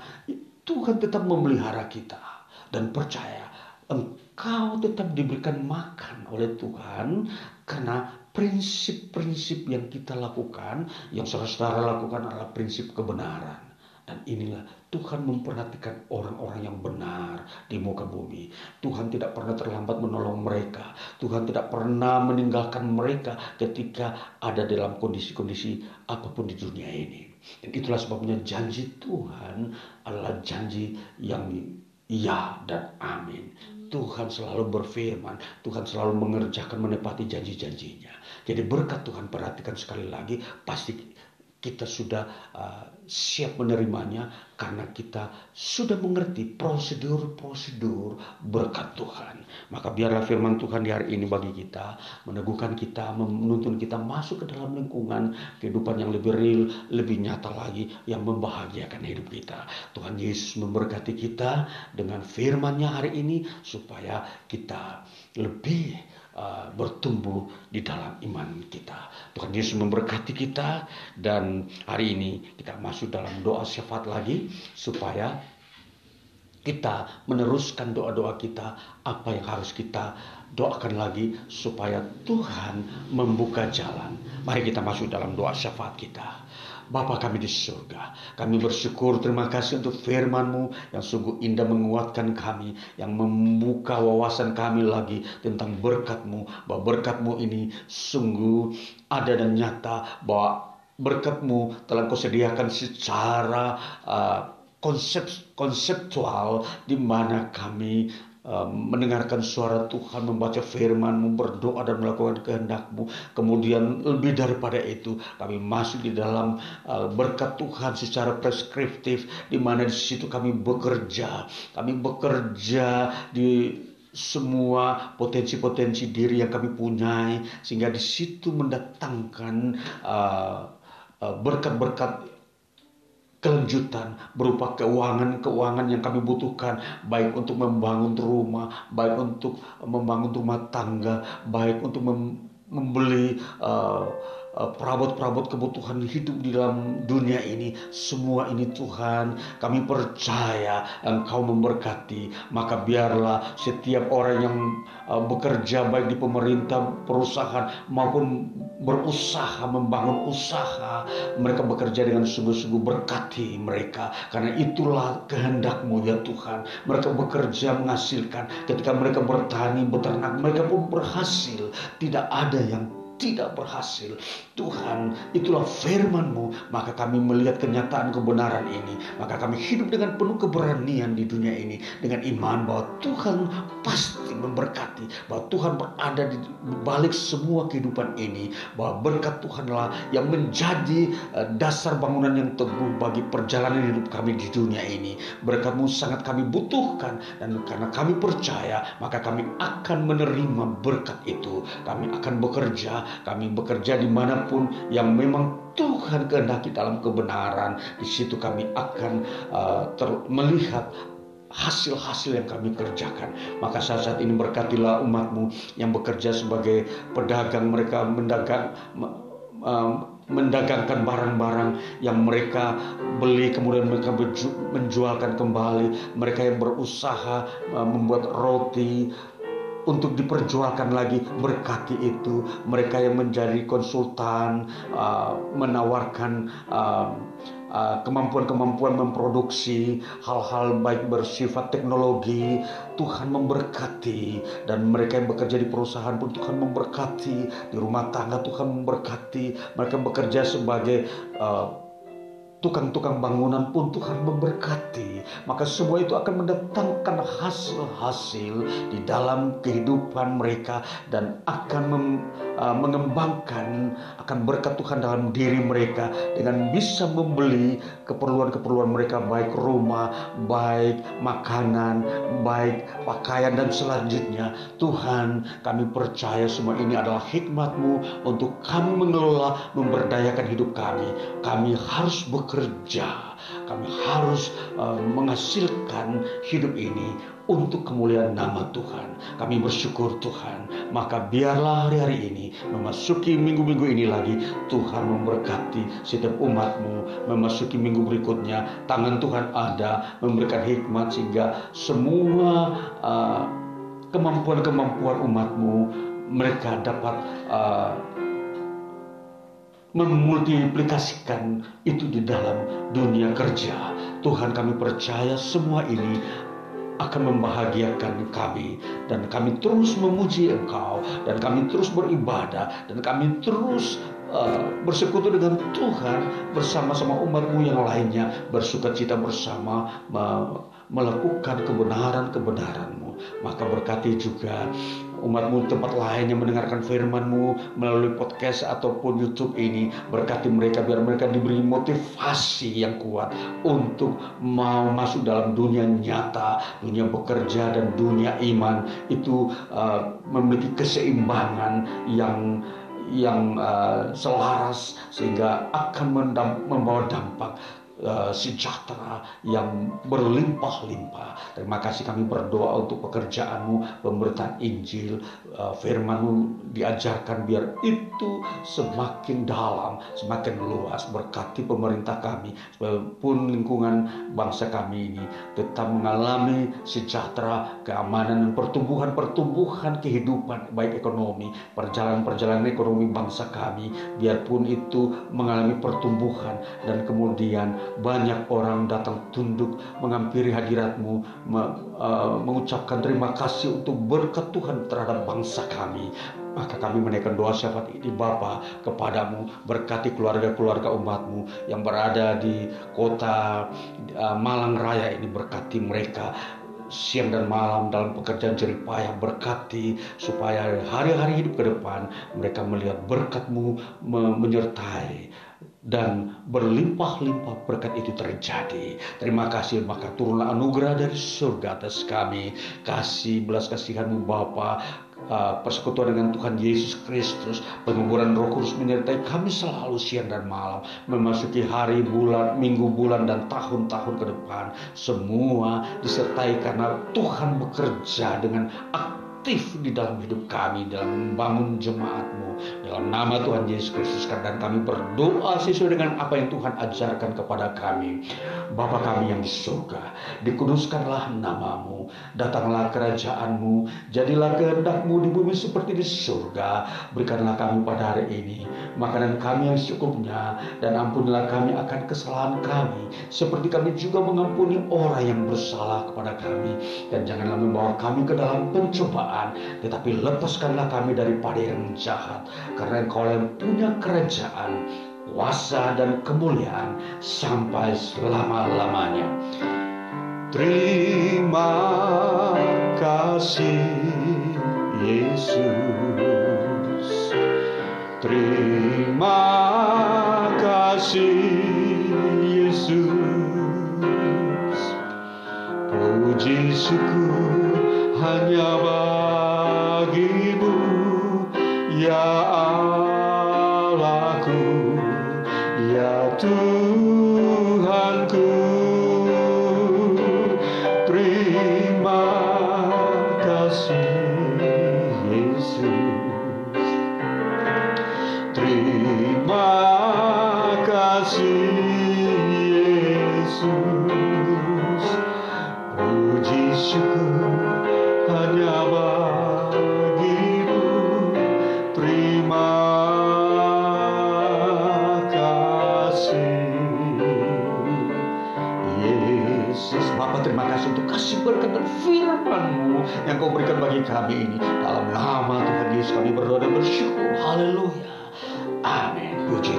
Tuhan tetap memelihara kita dan percaya engkau tetap diberikan makan oleh Tuhan karena prinsip-prinsip yang kita lakukan, yang saudara-saudara lakukan adalah prinsip kebenaran. Dan inilah Tuhan memperhatikan orang-orang yang benar di muka bumi. Tuhan tidak pernah terlambat menolong mereka. Tuhan tidak pernah meninggalkan mereka ketika ada dalam kondisi-kondisi apa pun di dunia ini. Dan itulah sebabnya janji Tuhan adalah janji yang ya dan amin. Tuhan selalu berfirman, Tuhan selalu mengerjakan menepati janji-janjinya. Jadi berkat Tuhan perhatikan sekali lagi, pasti kita sudah uh, siap menerimanya karena kita sudah mengerti prosedur-prosedur berkat Tuhan. Maka biarlah firman Tuhan di hari ini bagi kita, meneguhkan kita, menuntun kita masuk ke dalam lingkungan kehidupan yang lebih real, lebih nyata lagi, yang membahagiakan hidup kita. Tuhan Yesus memberkati kita dengan firman-Nya hari ini supaya kita lebih Uh, bertumbuh di dalam iman kita. Tuhan Yesus memberkati kita dan hari ini kita masuk dalam doa syafaat lagi supaya kita meneruskan doa-doa kita apa yang harus kita doakan lagi supaya Tuhan membuka jalan. Mari kita masuk dalam doa syafaat kita. Bapa kami di surga, kami bersyukur terima kasih untuk firman-Mu yang sungguh indah menguatkan kami, yang membuka wawasan kami lagi tentang berkat-Mu, bahwa berkat-Mu ini sungguh ada dan nyata, bahwa berkat-Mu telah Kau sediakan secara uh, konsep konseptual di mana kami mendengarkan suara Tuhan, membaca firman-Mu, berdoa dan melakukan kehendak-Mu. Kemudian lebih daripada itu, kami masuk di dalam uh, berkat Tuhan secara preskriptif, di mana di situ kami bekerja. Kami bekerja di semua potensi-potensi diri yang kami punyai, sehingga di situ mendatangkan uh, uh, berkat-berkat kelanjutan berupa keuangan-keuangan yang kami butuhkan. Baik untuk membangun rumah, baik untuk membangun rumah tangga, baik untuk mem membeli uh, perabot-perabot kebutuhan hidup di dalam dunia ini. Semua ini Tuhan, kami percaya Engkau memberkati. Maka biarlah setiap orang yang uh, bekerja baik di pemerintah, perusahaan maupun berusaha membangun usaha, mereka bekerja dengan sungguh-sungguh berkati mereka. Karena itulah kehendakmu ya Tuhan. Mereka bekerja menghasilkan. Ketika mereka bertani, beternak, mereka pun berhasil. Tidak ada yang tidak berhasil. Tuhan, itulah firman-Mu. Maka kami melihat kenyataan kebenaran ini. Maka kami hidup dengan penuh keberanian di dunia ini. Dengan iman bahwa Tuhan pasti memberkati. Bahwa Tuhan berada di balik semua kehidupan ini. Bahwa berkat Tuhanlah yang menjadi eh, dasar bangunan yang teguh bagi perjalanan hidup kami di dunia ini. Berkat-Mu sangat kami butuhkan. Dan karena kami percaya, maka kami akan menerima berkat itu. Kami akan bekerja kami bekerja di mana pun yang memang Tuhan kehendaki dalam kebenaran. Di situ kami akan uh, melihat hasil-hasil yang kami kerjakan. Maka saat-saat ini berkatilah umatmu yang bekerja sebagai pedagang mereka mendagang mendagangkan barang-barang yang mereka beli kemudian mereka menjualkan kembali mereka yang berusaha membuat roti untuk diperjualkan lagi. Berkati itu. Mereka yang menjadi konsultan uh, menawarkan uh, uh, kemampuan-kemampuan memproduksi hal-hal baik bersifat teknologi. Tuhan memberkati. Dan mereka yang bekerja di perusahaan pun Tuhan memberkati. Di rumah tangga Tuhan memberkati. Mereka bekerja sebagai uh, tukang-tukang bangunan pun Tuhan memberkati. Maka semua itu akan mendatangkan hasil-hasil di dalam kehidupan mereka dan akan mem, uh, mengembangkan akan berkat Tuhan dalam diri mereka dengan bisa membeli keperluan-keperluan mereka baik rumah, baik makanan, baik pakaian dan selanjutnya. Tuhan, kami percaya semua ini adalah hikmat-Mu untuk kami mengelola, memberdayakan hidup kami. Kami harus bekerja bekerja, kami harus uh, menghasilkan hidup ini untuk kemuliaan nama Tuhan. Kami bersyukur Tuhan. Maka biarlah hari-hari ini memasuki minggu-minggu ini lagi Tuhan memberkati setiap umatmu memasuki minggu berikutnya. Tangan Tuhan ada memberikan hikmat sehingga semua uh, kemampuan-kemampuan umatmu mereka dapat uh, memultiplikasikan itu di dalam dunia kerja. Tuhan kami percaya semua ini akan membahagiakan kami. Dan kami terus memuji Engkau. Dan kami terus beribadah. Dan kami terus uh, bersekutu dengan Tuhan bersama-sama umatmu yang lainnya. Bersuka cita bersama melakukan kebenaran-kebenaranmu. Maka berkati juga umatmu tempat lain yang mendengarkan firmanmu melalui podcast ataupun YouTube ini. Berkati mereka biar mereka diberi motivasi yang kuat untuk mau masuk dalam dunia nyata dunia bekerja dan dunia iman. Itu uh, memiliki keseimbangan yang yang uh, selaras sehingga akan membawa dampak uh, sejahtera yang berlimpah-limpah. Terima kasih kami berdoa untuk pekerjaanmu, pemberitaan Injil, uh, firmanmu diajarkan biar itu semakin dalam, semakin luas. Berkati pemerintah kami, pun lingkungan bangsa kami ini tetap mengalami sejahtera, keamanan, dan pertumbuhan-pertumbuhan kehidupan, baik ekonomi, perjalanan-perjalanan ekonomi bangsa kami, biarpun itu mengalami pertumbuhan dan kemudian banyak orang datang tunduk menghampiri hadiratmu me, uh, mengucapkan terima kasih untuk berkat Tuhan terhadap bangsa kami. Maka kami menaikkan doa syafaat ini Bapa kepadamu. Berkati keluarga-keluarga umatmu yang berada di kota uh, Malang Raya ini. Berkati mereka siang dan malam dalam pekerjaan jerih payah berkati supaya hari-hari hidup ke depan mereka melihat berkatmu menyertai dan berlimpah-limpah berkat itu terjadi. Terima kasih maka turunlah anugerah dari surga atas kami. Kasih belas kasihanmu Bapa, uh, persekutuan dengan Tuhan Yesus Kristus, penguburan Roh Kudus menyertai kami selalu siang dan malam, memasuki hari, bulan, minggu, bulan dan tahun-tahun ke depan. Semua disertai karena Tuhan bekerja dengan aktif di dalam hidup kami dalam membangun jemaatmu Dalam nama Tuhan Yesus Kristus dan kami berdoa sesuai dengan apa yang Tuhan ajarkan kepada kami. Bapa kami yang di surga, dikuduskanlah namamu, datanglah kerajaanmu, jadilah kehendakmu di bumi seperti di surga. Berikanlah kami pada hari ini makanan kami yang secukupnya, dan ampunilah kami akan kesalahan kami, seperti kami juga mengampuni orang yang bersalah kepada kami. Dan janganlah membawa kami ke dalam pencobaan, tetapi lepaskanlah kami daripada yang jahat karena engkau yang punya kerajaan, kuasa dan kemuliaan sampai selama-lamanya. Terima kasih Yesus. Terima kasih Yesus. Puji syukur hanya bagimu ya yang kau berikan bagi kami ini. Dalam nama Tuhan Yesus kami berdoa dan bersyukur. Haleluya. Amin. Puji